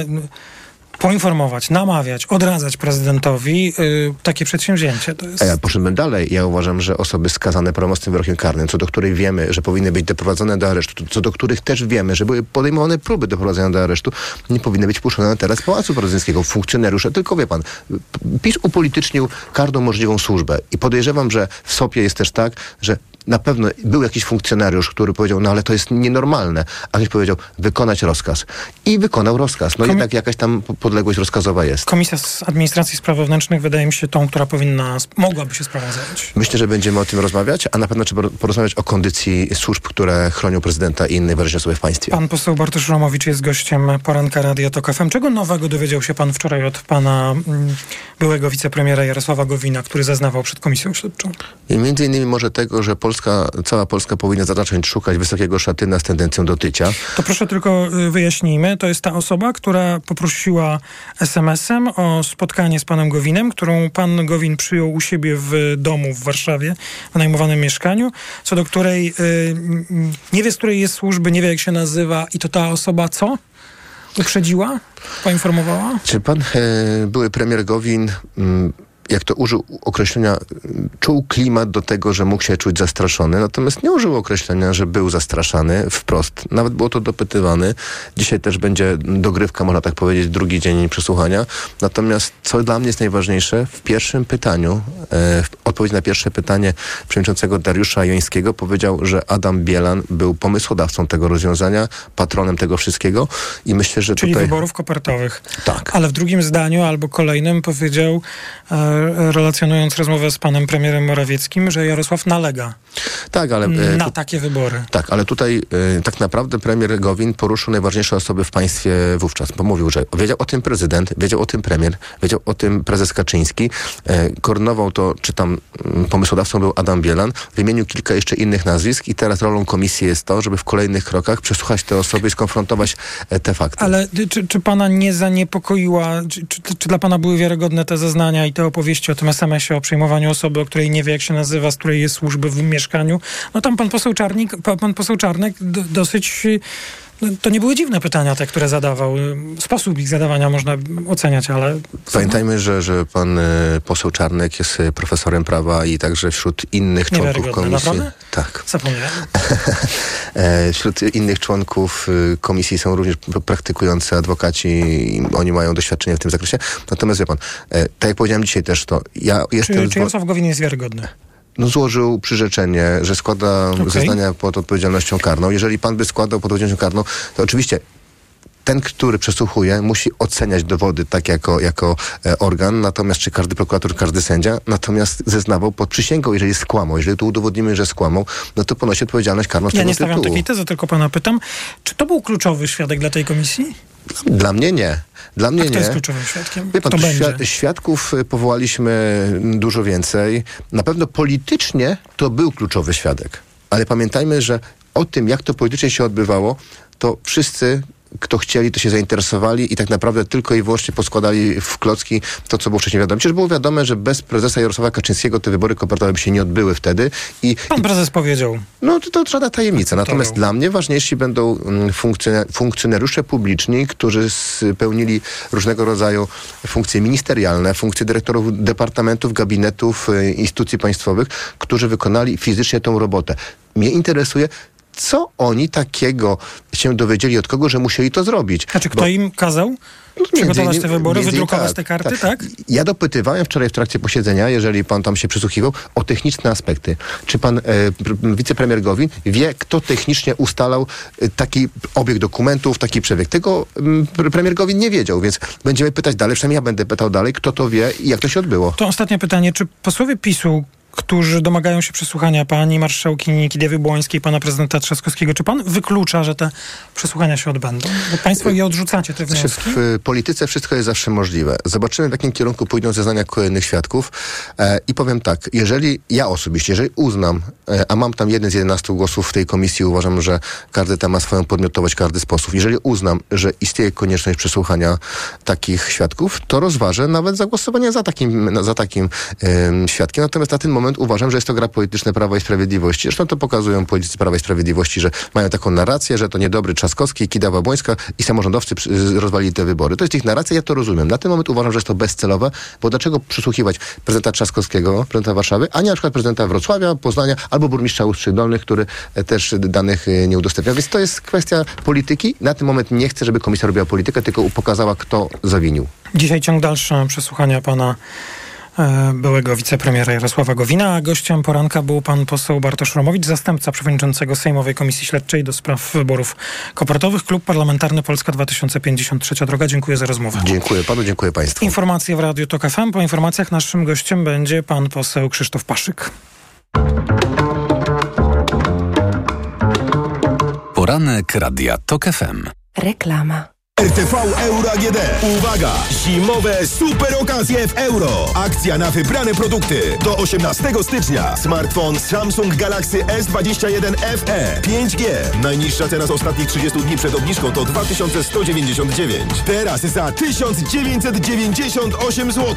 poinformować, namawiać, odradzać prezydentowi y, takie przedsięwzięcie. To jest... Ja poszedłbym dalej. Ja uważam, że osoby skazane prawomocnym wyrokiem karnym, co do której wiemy, że powinny być doprowadzone do aresztu, co do których też wiemy, że były podejmowane próby doprowadzenia do aresztu, nie powinny być puszczone teraz Pałacu Prezydenckiego. Funkcjonariusze, tylko wie pan, PiS upolitycznił każdą możliwą służbę i podejrzewam, że w SOP-ie jest też tak, że na pewno był jakiś funkcjonariusz, który powiedział, no ale to jest nienormalne. A ktoś powiedział, wykonać rozkaz. I wykonał rozkaz. No Komi- jednak jakaś tam po- podległość rozkazowa jest. Komisja z Administracji Spraw Wewnętrznych wydaje mi się tą, która powinna, mogłaby się sprawą zająć. Myślę, że będziemy o tym rozmawiać, a na pewno trzeba porozmawiać o kondycji służb, które chronią prezydenta i inne ważne osoby w państwie. Pan poseł Bartosz Romowicz jest gościem poranka Radia Tok FM. Czego nowego dowiedział się pan wczoraj od pana mm, byłego wicepremiera Jarosława Gowina, który zeznawał przed komisją śledczą? I między innymi może tego, że Polska, cała Polska powinna zacząć szukać wysokiego szatyna z tendencją do tycia. To proszę tylko y, wyjaśnijmy, to jest ta osoba, która poprosiła SMS-em o spotkanie z panem Gowinem, którą pan Gowin przyjął u siebie w domu w Warszawie, w najmowanym mieszkaniu, co do której y, nie wie, z której jest służby, nie wie jak się nazywa i to ta osoba co? Uprzedziła? Poinformowała? Czy pan e, były premier Gowin, mm, jak to użył określenia, czuł klimat do tego, że mógł się czuć zastraszony, natomiast nie użył określenia, że był zastraszany wprost. Nawet było to dopytywany. Dzisiaj też będzie dogrywka, można tak powiedzieć, drugi dzień przesłuchania. Natomiast co dla mnie jest najważniejsze, w pierwszym pytaniu, e, w odpowiedź na pierwsze pytanie przewodniczącego Dariusza Jońskiego powiedział, że Adam Bielan był pomysłodawcą tego rozwiązania, patronem tego wszystkiego i myślę, że Czyli tutaj... wyborów kopertowych. Tak. Ale w drugim zdaniu albo kolejnym powiedział, e, relacjonując rozmowę z panem premierem Morawieckim, że Jarosław nalega Tak, ale... e, na tu- takie wybory. Tak, ale tutaj e, tak naprawdę premier Gowin poruszył najważniejsze osoby w państwie wówczas, bo mówił, że wiedział o tym prezydent, wiedział o tym premier, wiedział o tym prezes Kaczyński, e, koordynował to, czy tam mm, pomysłodawcą był Adam Bielan, wymienił kilka jeszcze innych nazwisk i teraz rolą komisji jest to, żeby w kolejnych krokach przesłuchać te osoby i skonfrontować e, te fakty. Ale czy, czy pana nie zaniepokoiła, czy, czy, czy dla pana były wiarygodne te zeznania i te opowieści o tym SMS-ie, o przyjmowaniu osoby, o której nie wie jak się nazywa, z której jest służby w mieszkaniu? No tam pan poseł Czarnik, pa- pan poseł Czarnek dosyć... no, To nie były dziwne pytania te, które zadawał. Sposób ich zadawania można oceniać, ale Pamiętajmy, że, że pan e, poseł Czarnek jest e, profesorem prawa i także wśród innych członków komisji. naprawdę? Tak. zapomniałem. E, Wśród innych członków komisji są również praktykujący adwokaci i oni mają doświadczenie w tym zakresie. Natomiast wie pan, tak jak powiedziałem dzisiaj też, to ja jestem... Czy, czy Jarosław Gowin jest wiarygodny? No, złożył przyrzeczenie, że składa Okej. zeznania pod odpowiedzialnością karną. Jeżeli pan by składał pod odpowiedzialnością karną, to oczywiście ten, który przesłuchuje, musi oceniać dowody tak jako, jako e, organ, natomiast czy każdy prokurator, każdy sędzia, natomiast zeznawał pod przysięgą, jeżeli skłamał. Jeżeli tu udowodnimy, że skłamał, no to ponosi odpowiedzialność karną z Ja tego nie stawiam tytułu. takiej tezy, tylko pana pytam, czy to był kluczowy świadek dla tej komisji? Dla mnie nie. Dla mnie A kto nie. jest kluczowym świadkiem? Wie pan, będzie? świad- świadków y, powołaliśmy dużo więcej. Na pewno politycznie to był kluczowy świadek. Ale pamiętajmy, że o tym, jak to politycznie się odbywało, to wszyscy kto chcieli, to się zainteresowali i tak naprawdę tylko i wyłącznie poskładali w klocki to, co było wcześniej wiadomo. Przecież było wiadome, że bez prezesa Jarosława Kaczyńskiego te wybory kopertowe by się nie odbyły wtedy. I, Pan prezes powiedział. no to, to żadna tajemnica. Natomiast dla mnie ważniejsi będą mm, funkcjonariusze publiczni, którzy spełnili różnego rodzaju funkcje ministerialne, funkcje dyrektorów departamentów, gabinetów, y, instytucji państwowych, którzy wykonali fizycznie tą robotę. Mnie interesuje, co oni takiego się dowiedzieli od kogo, że musieli to zrobić. Znaczy, kto Bo- im kazał Między przygotować innymi- te wybory, wydrukować te karty, tak? Ja dopytywałem wczoraj w trakcie posiedzenia, jeżeli pan tam się przysłuchiwał, o techniczne aspekty. Czy pan e, pr- wicepremier Gowin wie, kto technicznie ustalał e, taki obieg dokumentów, taki przebieg? Tego mm, pre- premier Gowin nie wiedział, więc będziemy pytać dalej, przynajmniej ja będę pytał dalej, kto to wie i jak to się odbyło. To ostatnie pytanie. Czy posłowie PiSu, którzy domagają się przesłuchania pani marszałkini Kidiewy Błońskiej, pana prezydenta Trzaskowskiego, czy pan wyklucza, że te przesłuchania się odbędą? Bo państwo je odrzucacie, te Znaczy, wnioski. w y, polityce wszystko jest zawsze możliwe. Zobaczymy, w jakim kierunku pójdą zeznania kolejnych świadków. E, I powiem tak, jeżeli ja osobiście, jeżeli uznam, e, a mam tam jeden z 11 głosów w tej komisji, uważam, że każdy ma swoją podmiotowość, każdy sposób. Jeżeli uznam, że istnieje konieczność przesłuchania takich świadków, to rozważę nawet zagłosowanie za takim, za takim em, świadkiem. Natomiast na ten moment moment uważam, że jest to gra polityczna Prawa i Sprawiedliwości. Zresztą to pokazują politycy Prawa i Sprawiedliwości, że mają taką narrację, że to niedobry Trzaskowski, Kidawa-Błońska i samorządowcy rozwalili te wybory. To jest ich narracja, ja to rozumiem. Na ten moment uważam, że jest to bezcelowe, bo dlaczego przysłuchiwać prezydenta Trzaskowskiego, prezydenta Warszawy, a nie na przykład prezydenta Wrocławia, Poznania albo burmistrza Ustrzy Dolnych, który e, też danych e, nie udostępnia. Więc to jest kwestia polityki. Na ten moment nie chcę, żeby komisja robiła politykę, tylko pokazała, kto zawinił. Dzisiaj ciąg dalszy przesłuchania pana byłego wicepremiera Jarosława Gowina, a gościem poranka był pan poseł Bartosz Romowicz, zastępca przewodniczącego Sejmowej Komisji Śledczej do spraw wyborów kopertowych. Klub Parlamentarny Polska 2053 Droga. Dziękuję za rozmowę. Dziękuję panu, dziękuję państwu. Informacje w Radiu TOK FM. Po informacjach naszym gościem będzie pan poseł Krzysztof Paszyk. Poranek Radia TOK FM. Reklama. RTV Euro AGD. Uwaga! Zimowe super okazje w euro. Akcja na wybrane produkty. Do 18 stycznia. Smartfon Samsung Galaxy S21 FE 5G. Najniższa cena z ostatnich 30 dni przed obniżką to 2199. Teraz za 1998 zł.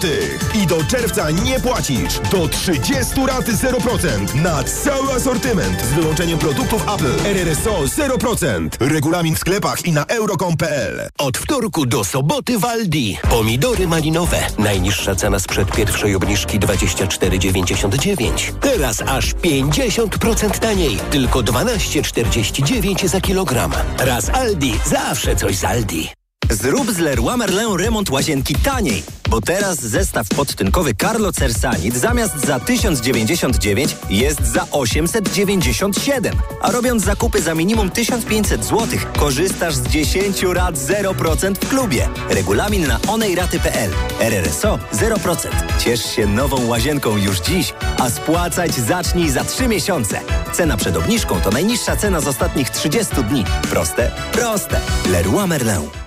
I do czerwca nie płacisz. Do 30 rat 0% na cały asortyment z wyłączeniem produktów Apple. RRSO 0%. Regulamin w sklepach i na euro.com.pl. Od wtorku do soboty w Aldi. Pomidory malinowe. Najniższa cena sprzed pierwszej obniżki 24,99. Teraz aż 50% taniej. Tylko 12,49 za kilogram. Raz Aldi, zawsze coś z Aldi. Zrób z Leroy Merlin remont łazienki taniej, bo teraz zestaw podtynkowy Carlo Cersanit zamiast za 1099 jest za 897. A robiąc zakupy za minimum 1500 zł, korzystasz z 10 rat 0% w klubie. Regulamin na onejraty.pl. RRSO 0%. Ciesz się nową łazienką już dziś, a spłacać zacznij za 3 miesiące. Cena przed obniżką to najniższa cena z ostatnich 30 dni. Proste? Proste. Leroy Merlin.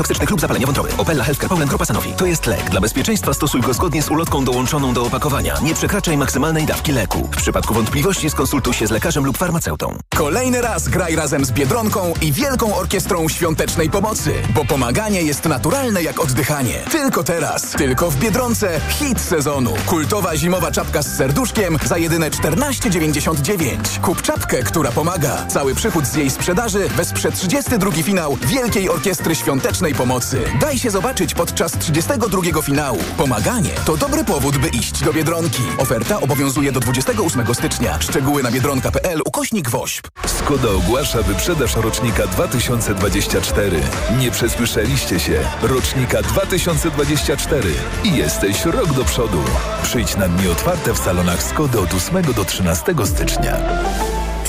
toksycznych lub zapalenie wątroby. Opella Healthcare Poland Grupa Sanofi. To jest lek. Dla bezpieczeństwa stosuj go zgodnie z ulotką dołączoną do opakowania. Nie przekraczaj maksymalnej dawki leku. W przypadku wątpliwości skonsultuj się z lekarzem lub farmaceutą. Kolejny raz graj razem z Biedronką i Wielką Orkiestrą Świątecznej Pomocy, bo pomaganie jest naturalne jak oddychanie. Tylko teraz, tylko w Biedronce hit sezonu. Kultowa zimowa czapka z serduszkiem za jedyne 14,99. Kup czapkę, która pomaga. Cały przychód z jej sprzedaży wesprze 32 finał Wielkiej Orkiestry Świątecznej Pomocy. Daj się zobaczyć podczas 32 finału. Pomaganie to dobry powód, by iść do Biedronki. Oferta obowiązuje do 28 stycznia. Szczegóły na biedronka.pl ukośnik WOŚP. Skoda ogłasza wyprzedaż rocznika 2024. Nie przesłyszeliście się. Rocznika 2024. I jesteś rok do przodu. Przyjdź na dni otwarte w salonach Skody od 8 do 13 stycznia.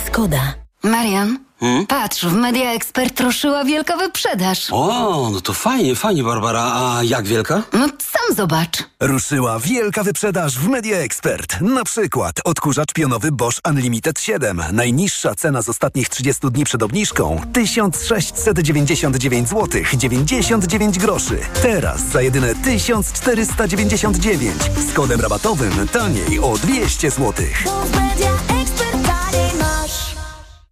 Skoda. Marian, patrz, w Media Expert ruszyła wielka wyprzedaż. O, no to fajnie, fajnie, Barbara. A jak wielka? No sam zobacz. Ruszyła wielka wyprzedaż w Media Expert. Na przykład odkurzacz pionowy Bosch Unlimited 7. Najniższa cena z ostatnich 30 dni przed obniżką 1699 zł 99 groszy. Teraz za jedyne 1499 z kodem rabatowym taniej o 200 zł. Media.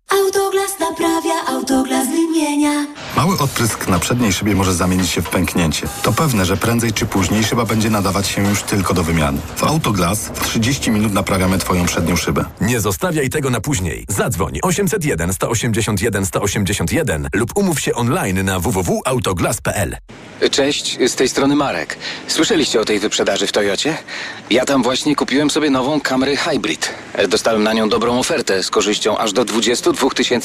Autoglas naprawia, autoglas wymienia. Mały odprysk na przedniej szybie może zamienić się w pęknięcie. To pewne, że prędzej czy później szyba będzie nadawać się już tylko do wymiany. W Autoglas w 30 minut naprawiamy Twoją przednią szybę. Nie zostawiaj tego na później. Zadzwoń 801 181 181 lub umów się online na www.autoglas.pl. Cześć, z tej strony Marek. Słyszeliście o tej wyprzedaży w Toyocie? Ja tam właśnie kupiłem sobie nową Camry Hybrid. Dostałem na nią dobrą ofertę z korzyścią aż do 22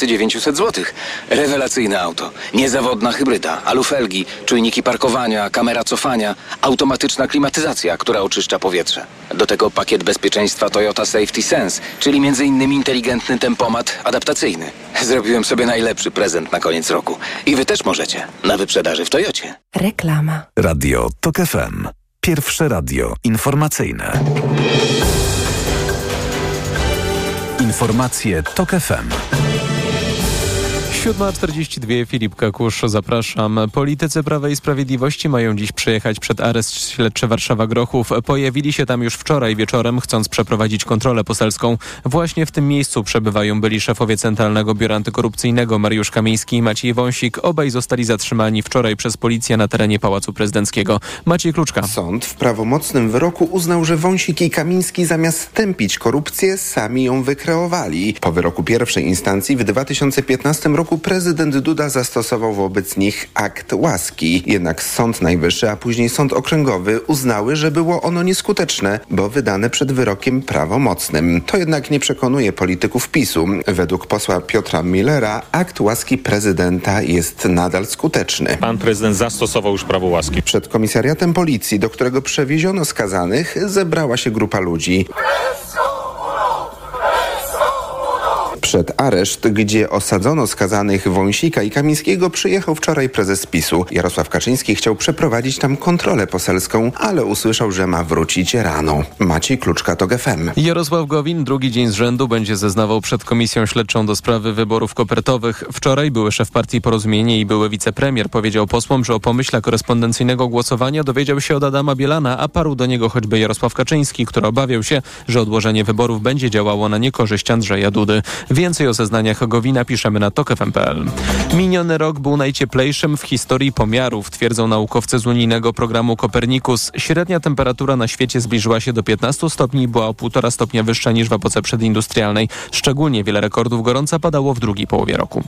900 zł. Rewelacyjne auto. Niezawodna hybryda, alufelgi, czujniki parkowania, kamera cofania, automatyczna klimatyzacja, która oczyszcza powietrze. Do tego pakiet bezpieczeństwa Toyota Safety Sense, czyli m.in. inteligentny tempomat adaptacyjny. Zrobiłem sobie najlepszy prezent na koniec roku. I wy też możecie. Na wyprzedaży w Toyocie. Reklama. Radio TOK FM. Pierwsze radio informacyjne. Informacje TOK FM. 7.42 Filip Kakusz, zapraszam. Politycy Prawa i Sprawiedliwości mają dziś przyjechać przed areszt śledczy Warszawa Grochów. Pojawili się tam już wczoraj wieczorem, chcąc przeprowadzić kontrolę poselską. Właśnie w tym miejscu przebywają byli szefowie Centralnego Biura Antykorupcyjnego Mariusz Kamiński i Maciej Wąsik. Obaj zostali zatrzymani wczoraj przez policję na terenie Pałacu Prezydenckiego. Maciej Kluczka. Sąd w prawomocnym wyroku uznał, że Wąsik i Kamiński zamiast tępić korupcję, sami ją wykreowali. Po wyroku pierwszej instancji w 2015 roku prezydent Duda zastosował wobec nich akt łaski. Jednak Sąd Najwyższy, a później Sąd Okręgowy uznały, że było ono nieskuteczne, bo wydane przed wyrokiem prawomocnym. To jednak nie przekonuje polityków PiSu. Według posła Piotra Millera akt łaski prezydenta jest nadal skuteczny. Pan prezydent zastosował już prawo łaski. Przed komisariatem policji, do którego przewieziono skazanych, zebrała się grupa ludzi. Przed areszt, gdzie osadzono skazanych Wąsika i Kamińskiego, przyjechał wczoraj prezes PiSu. Jarosław Kaczyński chciał przeprowadzić tam kontrolę poselską, ale usłyszał, że ma wrócić rano. Maciej Kluczka to GFM. Jarosław Gowin drugi dzień z rzędu będzie zeznawał przed Komisją Śledczą do sprawy wyborów kopertowych. Wczoraj były szef partii Porozumienie i były wicepremier powiedział posłom, że o pomyśle korespondencyjnego głosowania dowiedział się od Adama Bielana, a parł do niego choćby Jarosław Kaczyński, który obawiał się, że odłożenie wyborów będzie działało na niekorzyść Andrzeja Dudy. Więcej o zeznaniach Gowina piszemy na tokefm.pl. Miniony rok był najcieplejszym w historii pomiarów, twierdzą naukowcy z unijnego programu Copernicus. Średnia temperatura na świecie zbliżyła się do 15 stopni była o 1,5 stopnia wyższa niż w epoce przedindustrialnej. Szczególnie wiele rekordów gorąca padało w drugiej połowie roku.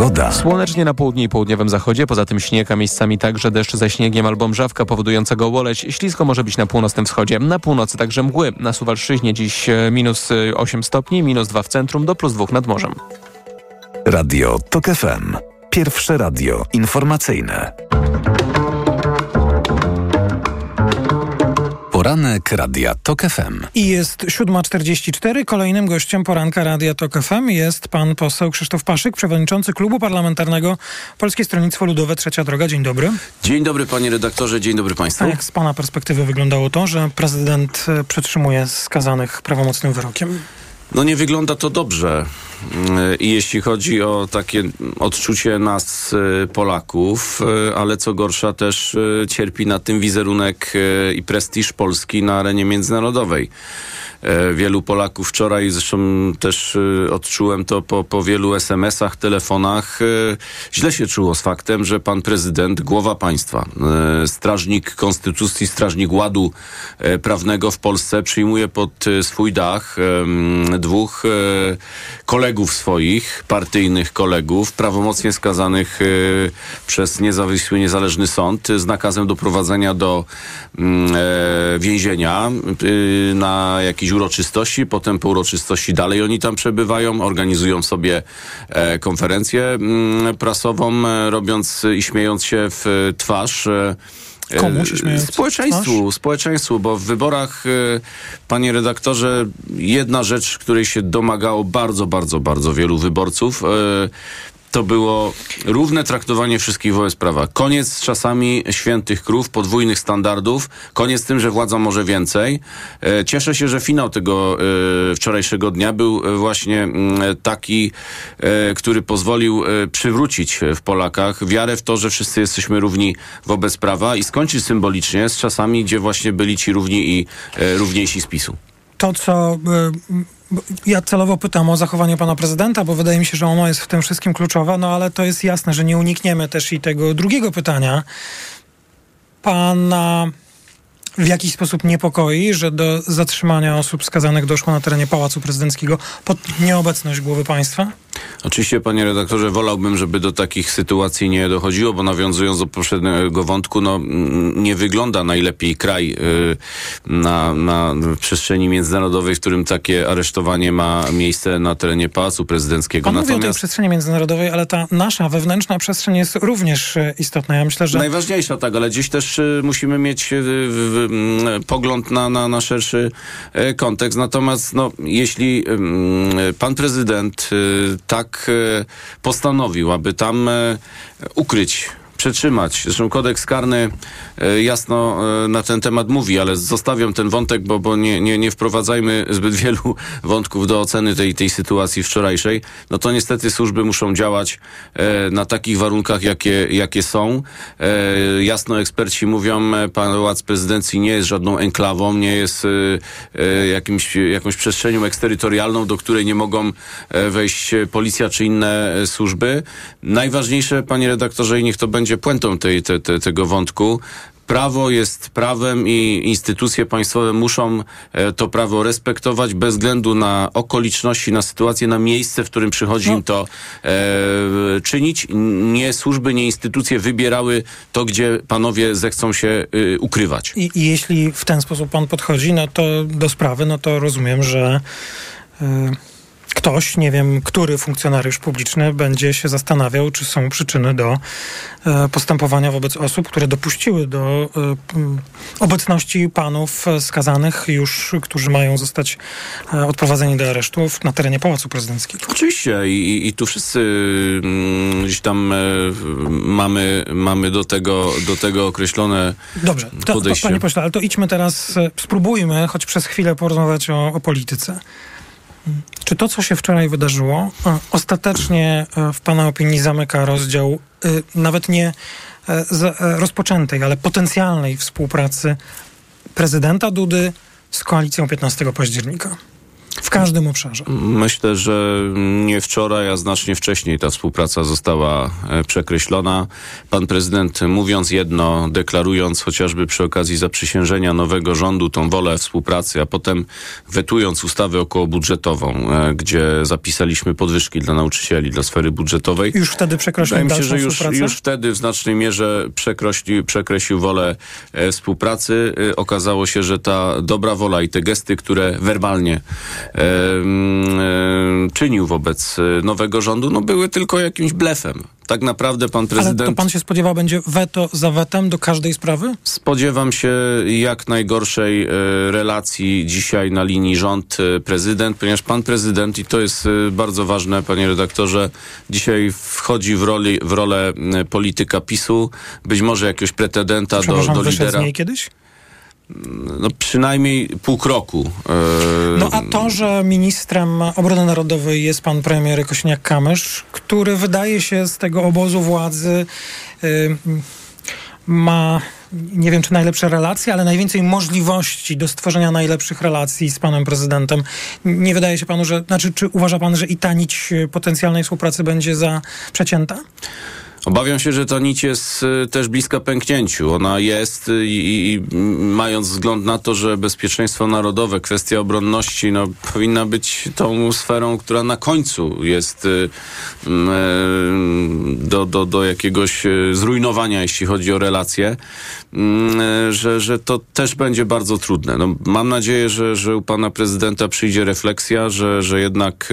Pogoda. Słonecznie na południu i południowym zachodzie, poza tym śnieg, a miejscami także deszcz ze śniegiem albo mrzawka powodująca gołoleć. Ślisko może być na północnym wschodzie. Na północy także mgły. Na Suwalszyźnie dziś e, minus 8 stopni, minus 2 w centrum, do plus 2 nad morzem. Radio TOK FM. Pierwsze radio informacyjne. Poranek Radia TOK FM. I jest 7.44. Kolejnym gościem poranka Radia TOK FM jest pan poseł Krzysztof Paszyk, przewodniczący Klubu Parlamentarnego Polskie Stronnictwo Ludowe Trzecia Droga. Dzień dobry. Dzień dobry panie redaktorze, dzień dobry państwu. A jak z pana perspektywy wyglądało to, że prezydent e, przetrzymuje skazanych prawomocnym wyrokiem? No nie wygląda to dobrze. I jeśli chodzi o takie odczucie nas, y, Polaków, y, ale co gorsza też y, cierpi na tym wizerunek i prestiż Polski na arenie międzynarodowej. E, wielu Polaków wczoraj, zresztą też e, odczułem to po, po wielu SMS-ach, telefonach, e, źle się czuło z faktem, że pan prezydent, głowa państwa, strażnik konstytucji, strażnik ładu prawnego w Polsce przyjmuje pod swój dach dwóch kolegów swoich, partyjnych kolegów, prawomocnie skazanych przez niezawisły, niezależny sąd z nakazem doprowadzenia do więzienia na jakiś jakiejś uroczystości, potem po uroczystości dalej oni tam przebywają, organizują sobie e, konferencję mm, prasową, e, robiąc i śmiejąc się w twarz. E, Komu się? Społeczeństwu, społeczeństwu, bo w wyborach, e, panie redaktorze, jedna rzecz, której się domagało bardzo, bardzo, bardzo wielu wyborców, e, to było równe traktowanie wszystkich wobec prawa. Koniec z czasami świętych krów, podwójnych standardów, koniec z tym, że władza może więcej. E, cieszę się, że finał tego e, wczorajszego dnia był e, właśnie mm, taki, który pozwolił przywrócić w Polakach wiarę w to, że wszyscy jesteśmy równi wobec prawa i skończyć symbolicznie z czasami, gdzie właśnie byli ci równi i równiejsi z PiSu. To, co ja celowo pytam o zachowanie pana prezydenta, bo wydaje mi się, że ono jest w tym wszystkim kluczowe, no ale to jest jasne, że nie unikniemy też i tego drugiego pytania. Pana w jakiś sposób niepokoi, że do zatrzymania osób skazanych doszło na terenie Pałacu Prezydenckiego pod nieobecność głowy państwa? Oczywiście, panie redaktorze, wolałbym, żeby do takich sytuacji nie dochodziło, bo nawiązując do poprzedniego wątku, no nie wygląda najlepiej kraj y, na, na przestrzeni międzynarodowej, w którym takie aresztowanie ma miejsce na terenie Pałacu Prezydenckiego. Pan Natomiast... mówi o tej przestrzeni międzynarodowej, ale ta nasza wewnętrzna przestrzeń jest również y, istotna. Ja myślę, że... Najważniejsza, tak, ale dziś też y, musimy mieć pogląd na, na, na szerszy kontekst. Natomiast no, jeśli pan prezydent tak e, postanowił, aby tam e, ukryć przetrzymać. Zresztą kodeks karny e, jasno e, na ten temat mówi, ale zostawiam ten wątek, bo, bo nie, nie, nie wprowadzajmy zbyt wielu wątków do oceny tej, tej sytuacji wczorajszej. No to niestety służby muszą działać e, na takich warunkach, jakie, jakie są. Jasno eksperci mówią, pałac prezydencji nie jest żadną enklawą, nie jest jakimś, jakąś przestrzenią eksterytorialną, do której nie mogą wejść policja czy inne służby. Najważniejsze, panie redaktorze, i niech to będzie puentą tej, te, te, tego wątku, Prawo jest prawem i instytucje państwowe muszą e, to prawo respektować bez względu na okoliczności, na sytuację, na miejsce, w którym przychodzi im to e, czynić. Nie służby, nie instytucje wybierały to, gdzie panowie zechcą się y, ukrywać. I, I jeśli w ten sposób pan podchodzi no to do sprawy, no to rozumiem, że y, ktoś, nie wiem, który funkcjonariusz publiczny będzie się zastanawiał, czy są przyczyny do e, postępowania wobec osób, które dopuściły do e, obecności panów skazanych już, którzy mają zostać e, odprowadzeni do aresztów na terenie Pałacu Prezydenckiego. Oczywiście i, i tu wszyscy mm, gdzieś tam mamy, mamy do, tego, do tego określone Dobrze, to, to, podejście. panie pośle, ale to idźmy teraz, spróbujmy choć przez chwilę porozmawiać o, o polityce. Czy to, co się wczoraj wydarzyło, e, ostatecznie e, w Pana opinii zamyka rozdział e, nawet nie rozpoczętej, ale potencjalnej współpracy prezydenta Dudy z koalicją 15 października? W każdym obszarze. Myślę, że nie wczoraj, a znacznie wcześniej ta współpraca została e, przekreślona. Pan prezydent mówiąc jedno, deklarując chociażby przy okazji zaprzysiężenia nowego rządu tą wolę współpracy, a potem wetując ustawę okołobudżetową, e, gdzie zapisaliśmy podwyżki dla nauczycieli, dla sfery budżetowej. Już wtedy przekreślił Wydaje mi się, że już, już wtedy w znacznej mierze przekreślił, przekreślił wolę e, współpracy. Okazało się, że ta dobra wola i te gesty, które werbalnie czynił wobec e, nowego rządu, no były tylko jakimś blefem. Tak naprawdę pan prezydent... Ale to pan się spodziewał, będzie weto za wetem do każdej sprawy? Spodziewam się jak najgorszej e, relacji dzisiaj na linii rząd-prezydent, ponieważ pan prezydent, i to jest e, bardzo ważne, panie redaktorze, dzisiaj wchodzi w, roli, w rolę polityka PiSu, być może jakiegoś pretendenta do, do lidera. z niej kiedyś? No przynajmniej pół kroku. E, No a to, że ministrem obrony narodowej jest pan premier Kośniak-Kamysz, który wydaje się z tego obozu władzy y, ma, nie wiem czy najlepsze relacje, ale najwięcej możliwości do stworzenia najlepszych relacji z panem prezydentem. Nie wydaje się panu, że, znaczy czy uważa pan, że i ta nić y, potencjalnej współpracy będzie za przecięta? Obawiam się, że ta nić jest y, też bliska pęknięciu. Ona jest y, i, i mając wzgląd na to, że bezpieczeństwo narodowe, kwestia obronności, no, powinna być tą sferą, która na końcu jest y, mm, do, do, do jakiegoś zrujnowania, jeśli chodzi o relacje, mm, że, że to też będzie bardzo trudne. No, mam nadzieję, że, że u pana prezydenta przyjdzie refleksja, że, że jednak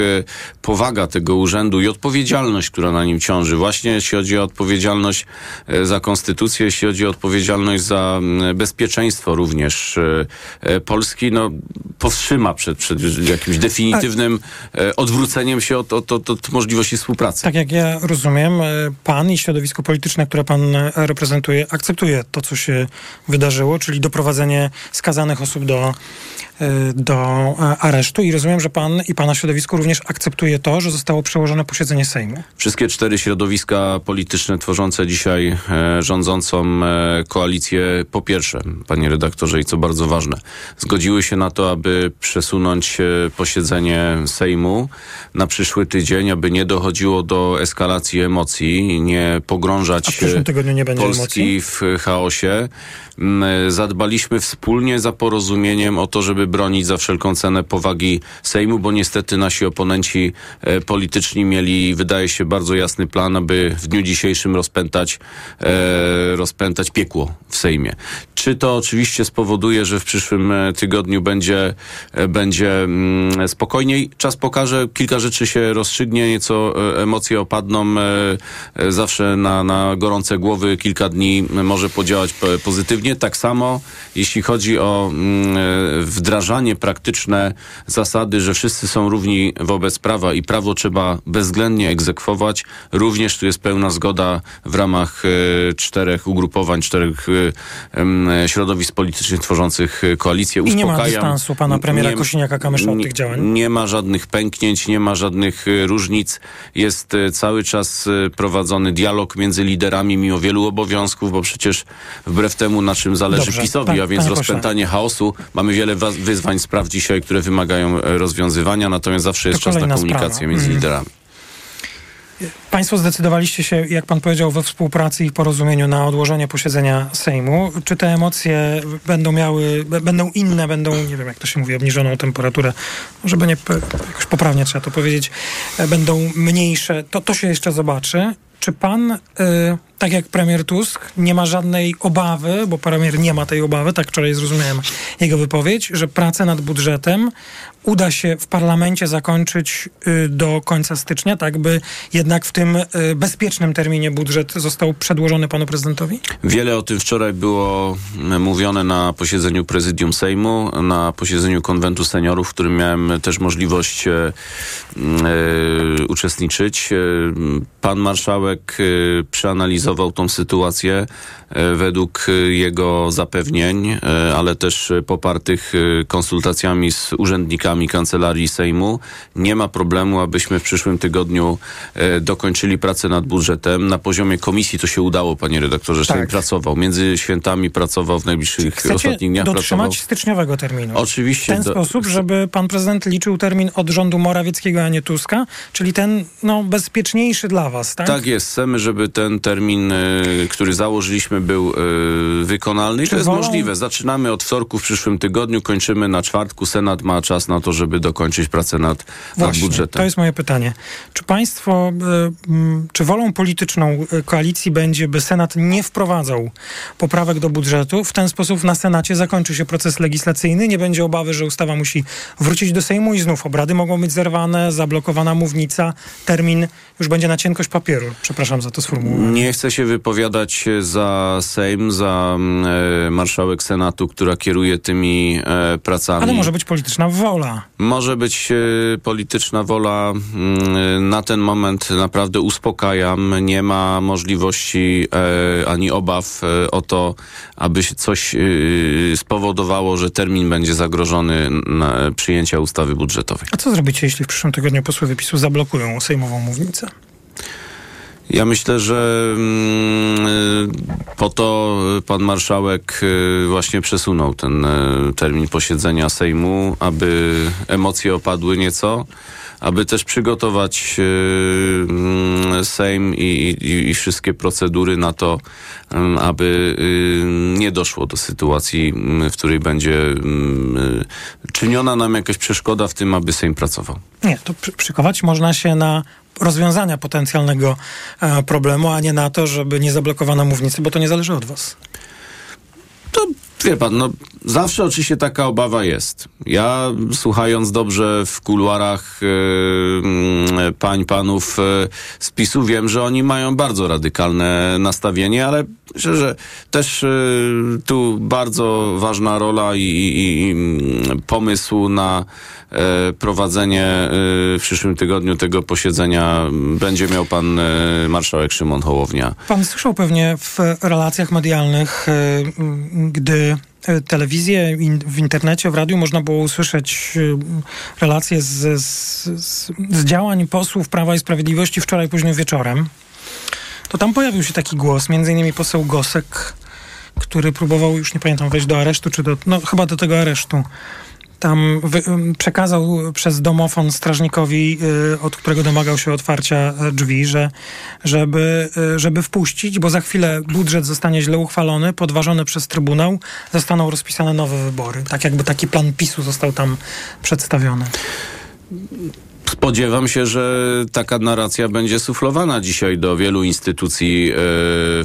powaga tego urzędu i odpowiedzialność, która na nim ciąży, właśnie jeśli chodzi o odpowiedzialność e, za konstytucję, jeśli chodzi o odpowiedzialność za mm, bezpieczeństwo również e, e, Polski, no powstrzyma przed, przed jakimś definitywnym odwróceniem się od, od, od, od możliwości współpracy. Tak jak ja rozumiem, pan i środowisko polityczne, które pan reprezentuje, akceptuje to, co się wydarzyło, czyli doprowadzenie skazanych osób do, do aresztu i rozumiem, że pan i pana środowisko również akceptuje to, że zostało przełożone posiedzenie Sejmu. Wszystkie cztery środowiska polityczne tworzące dzisiaj e, rządzącą e, koalicję, po pierwsze, panie redaktorze, i co bardzo ważne, zgodziły się na to, aby przesunąć e, posiedzenie Sejmu na przyszły tydzień, aby nie dochodziło do eskalacji emocji, nie pogrążać nie Polski emocji? w chaosie. Mm, Zadbaliśmy wspólnie za porozumieniem o to, żeby bronić za wszelką cenę powagi Sejmu, bo niestety nasi oponenci polityczni mieli, wydaje się, bardzo jasny plan, aby w dniu dzisiejszym rozpętać, e, rozpętać piekło w Sejmie. Czy to oczywiście spowoduje, że w przyszłym e, tygodniu będzie, e, będzie mm, spokojniej? Czas pokaże, kilka rzeczy się rozstrzygnie, nieco e, emocje opadną. e, Zawsze na, na gorące głowy kilka dni może podziałać pozytywnie. Tak samo, jeśli chodzi o mm, wdrażanie praktyczne zasady, że wszyscy są równi wobec prawa i prawo trzeba bezwzględnie egzekwować, również tu jest pełna zgoda zgoda w ramach e, czterech ugrupowań, czterech e, środowisk politycznych tworzących e, koalicję. I nie ma dystansu pana premiera Kosiniaka-Kamysza od tych działań. Nie ma żadnych pęknięć, nie ma żadnych różnic. Jest cały czas prowadzony dialog między liderami mimo wielu obowiązków, bo przecież wbrew temu, na czym zależy Dobrze, PiSowi, pan- a więc pośle. rozpętanie chaosu, mamy wiele wa- wyzwań, spraw dzisiaj, które wymagają rozwiązywania, natomiast zawsze jest czas na komunikację sprawa. między Mhm. liderami. Państwo zdecydowaliście się, jak pan powiedział, we współpracy i porozumieniu na odłożenie posiedzenia Sejmu. Czy te emocje będą miały, będą inne, będą, nie wiem jak to się mówi, obniżoną temperaturę, żeby nie, p- jakoś poprawnie trzeba to powiedzieć, e, będą mniejsze, to, to się jeszcze zobaczy. Czy pan, y, tak jak premier Tusk, nie ma żadnej obawy, bo premier nie ma tej obawy, tak wczoraj zrozumiałem jego wypowiedź, że pracę nad budżetem uda się w parlamencie zakończyć y, do końca stycznia, tak by jednak w tym y, bezpiecznym terminie budżet został przedłożony panu prezydentowi? Wiele o tym wczoraj było m, mówione na posiedzeniu prezydium Sejmu, na posiedzeniu konwentu seniorów, w którym miałem też możliwość e, e, uczestniczyć. E, Pan marszałek przeanalizował tą sytuację według jego zapewnień, ale też popartych konsultacjami z urzędnikami Kancelarii Sejmu. Nie ma problemu, abyśmy w przyszłym tygodniu e, dokończyli pracę nad budżetem. Na poziomie komisji to się udało, panie redaktorze. Tak. Sejm pracował. Między świętami pracował w najbliższych Chcecie ostatnich dniach pracował. dotrzymać styczniowego terminu? Oczywiście. W ten do- sposób, żeby pan prezydent liczył termin od rządu Morawieckiego, a nie Tuska, czyli ten no, bezpieczniejszy dla was, tak? Tak jest. Chcemy, żeby ten termin, y, który założyliśmy, był y, wykonalny. I to jest wolą- możliwe. Zaczynamy od wtorku w przyszłym tygodniu, kończymy na czwartku. Senat ma czas na to, żeby dokończyć pracę nad, nad Właśnie, budżetem. to jest moje pytanie. Czy państwo, mm, czy wolą polityczną y, koalicji będzie, by Senat nie wprowadzał poprawek do budżetu? W ten sposób na Senacie zakończy się proces legislacyjny, nie będzie obawy, że ustawa musi wrócić do Sejmu i znów obrady mogą być zerwane, zablokowana mównica, termin już będzie na cienkość papieru. Przepraszam za to sformułowanie. Nie chcę się wypowiadać za Sejm, za mm, e, marszałek Senatu, która kieruje tymi e, pracami. Ale może być polityczna wola. Może być e, polityczna wola. mm, Na ten moment naprawdę uspokajam. Nie ma możliwości e, ani obaw e, o to, aby się coś e, spowodowało, że termin będzie zagrożony na przyjęcia ustawy budżetowej. A co zrobicie, jeśli w przyszłym tygodniu posłowie PiSu zablokują sejmową mównicę? Ja myślę, że mm, y, po to pan marszałek y, właśnie przesunął ten y, termin posiedzenia Sejmu, aby emocje opadły nieco, aby też przygotować y, mm, Sejm i, i, i wszystkie procedury na to, ym, aby y, nie doszło do sytuacji, mm, w której będzie mm, y, czyniona nam jakaś przeszkoda w tym, aby Sejm pracował. Nie, to przy, przykować można się na rozwiązania potencjalnego e, problemu, a nie na to, żeby nie zablokowano mównicy, bo to nie zależy od was. To wie pan, no zawsze oczywiście taka obawa jest. Ja słuchając dobrze w kuluarach yy, pań, panów yy, z PiSu wiem, że oni mają bardzo radykalne nastawienie, ale myślę, że też yy, tu bardzo ważna rola i, i, i mm, pomysł na prowadzenie w przyszłym tygodniu tego posiedzenia będzie miał pan marszałek Szymon Hołownia. Pan słyszał pewnie w relacjach medialnych, gdy telewizję, in, w internecie, w radiu można było usłyszeć e, relacje z, z, z, z działań posłów Prawa i Sprawiedliwości wczoraj późnym wieczorem. To tam pojawił się taki głos, między innymi poseł Gosek, który próbował, już nie pamiętam, wejść do aresztu, czy do, no chyba do tego aresztu. Tam przekazał przez domofon strażnikowi, y, od którego domagał się otwarcia y, drzwi, że, żeby, y, żeby wpuścić, bo za chwilę budżet zostanie źle uchwalony, podważony przez Trybunał, zostaną rozpisane nowe wybory. Tak jakby taki plan PiSu został tam przedstawiony. Spodziewam się, że taka narracja będzie suflowana dzisiaj do wielu instytucji e,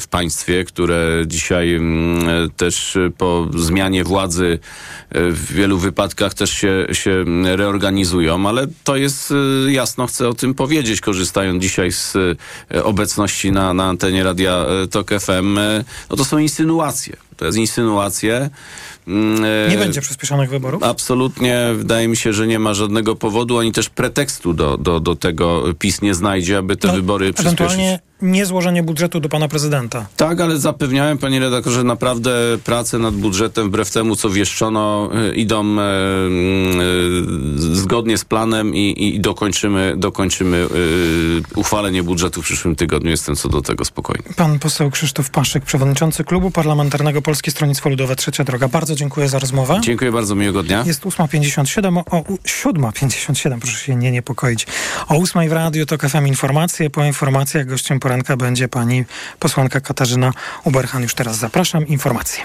w państwie, które dzisiaj mm, e, też po zmianie władzy e, w wielu wypadkach też się, się reorganizują, ale to jest jasno, chcę o tym powiedzieć, korzystając dzisiaj z obecności na, na antenie Radia Tok FM. No to są insynuacje. To jest insynuacje. Mm, e, Nie będzie przyspieszonych wyborów? Absolutnie wydaje mi się, że nie ma żadnego powodu, ani też pretekstu do, do, do tego PiS nie znajdzie, aby te No, wybory przyspieszyć. Niezłożenie budżetu do pana prezydenta. Tak, ale zapewniałem, panie redaktorze, że naprawdę prace nad budżetem, wbrew temu, co wieszczono, y, idą e, y, zgodnie z planem i, i dokończymy, dokończymy y, uchwalenie budżetu w przyszłym tygodniu. Jestem co do tego spokojny. Pan poseł Krzysztof Paszyk, przewodniczący Klubu Parlamentarnego Polskie Stronnictwo Ludowe Trzecia Droga. Bardzo dziękuję za rozmowę. Dziękuję bardzo, miłego dnia. Jest 8.57, o, o 7.57, proszę się nie niepokoić. O 8.00 w Radiu to FM Informacje. Po informacjach gościem poranka będzie pani posłanka Katarzyna Uberhan. Już teraz zapraszam. Informacje.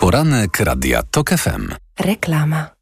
Poranek Radia TOK FM. Reklama.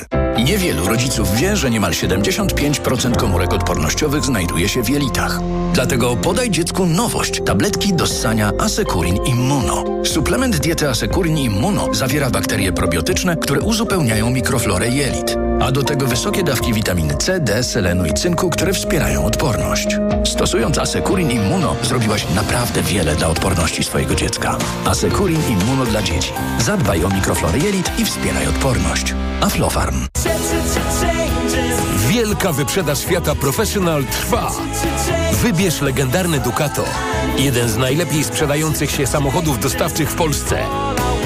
Niewielu rodziców wie, że niemal 75% komórek odpornościowych znajduje się w jelitach. Dlatego podaj dziecku nowość. Tabletki do ssania Asekurin Immuno. Suplement diety Asekurin Immuno zawiera bakterie probiotyczne, które uzupełniają mikroflorę jelit. A do tego wysokie dawki witaminy C, D, selenu i cynku, które wspierają odporność. Stosując Asekurin Immuno zrobiłaś naprawdę wiele dla odporności swojego dziecka. Asekurin Immuno dla dzieci. Zadbaj o mikroflorę jelit i wspieraj odporność. Aflofarm. Wielka wyprzedaż świata Professional trwa. Wybierz legendarny Ducato. Jeden z najlepiej sprzedających się samochodów dostawczych w Polsce.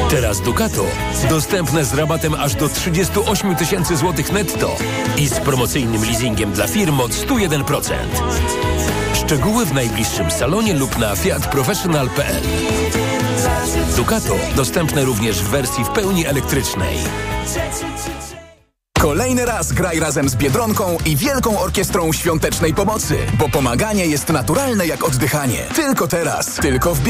Teraz Ducato dostępne z rabatem aż do 38 tysięcy złotych netto i z promocyjnym leasingiem dla firm od 101%. Szczegóły w najbliższym salonie lub na fiatprofessional.pl Ducato dostępne również w wersji w pełni elektrycznej. Kolejny raz graj razem z Biedronką i Wielką Orkiestrą Świątecznej Pomocy, bo pomaganie jest naturalne jak oddychanie. Tylko teraz, tylko w Biedronce.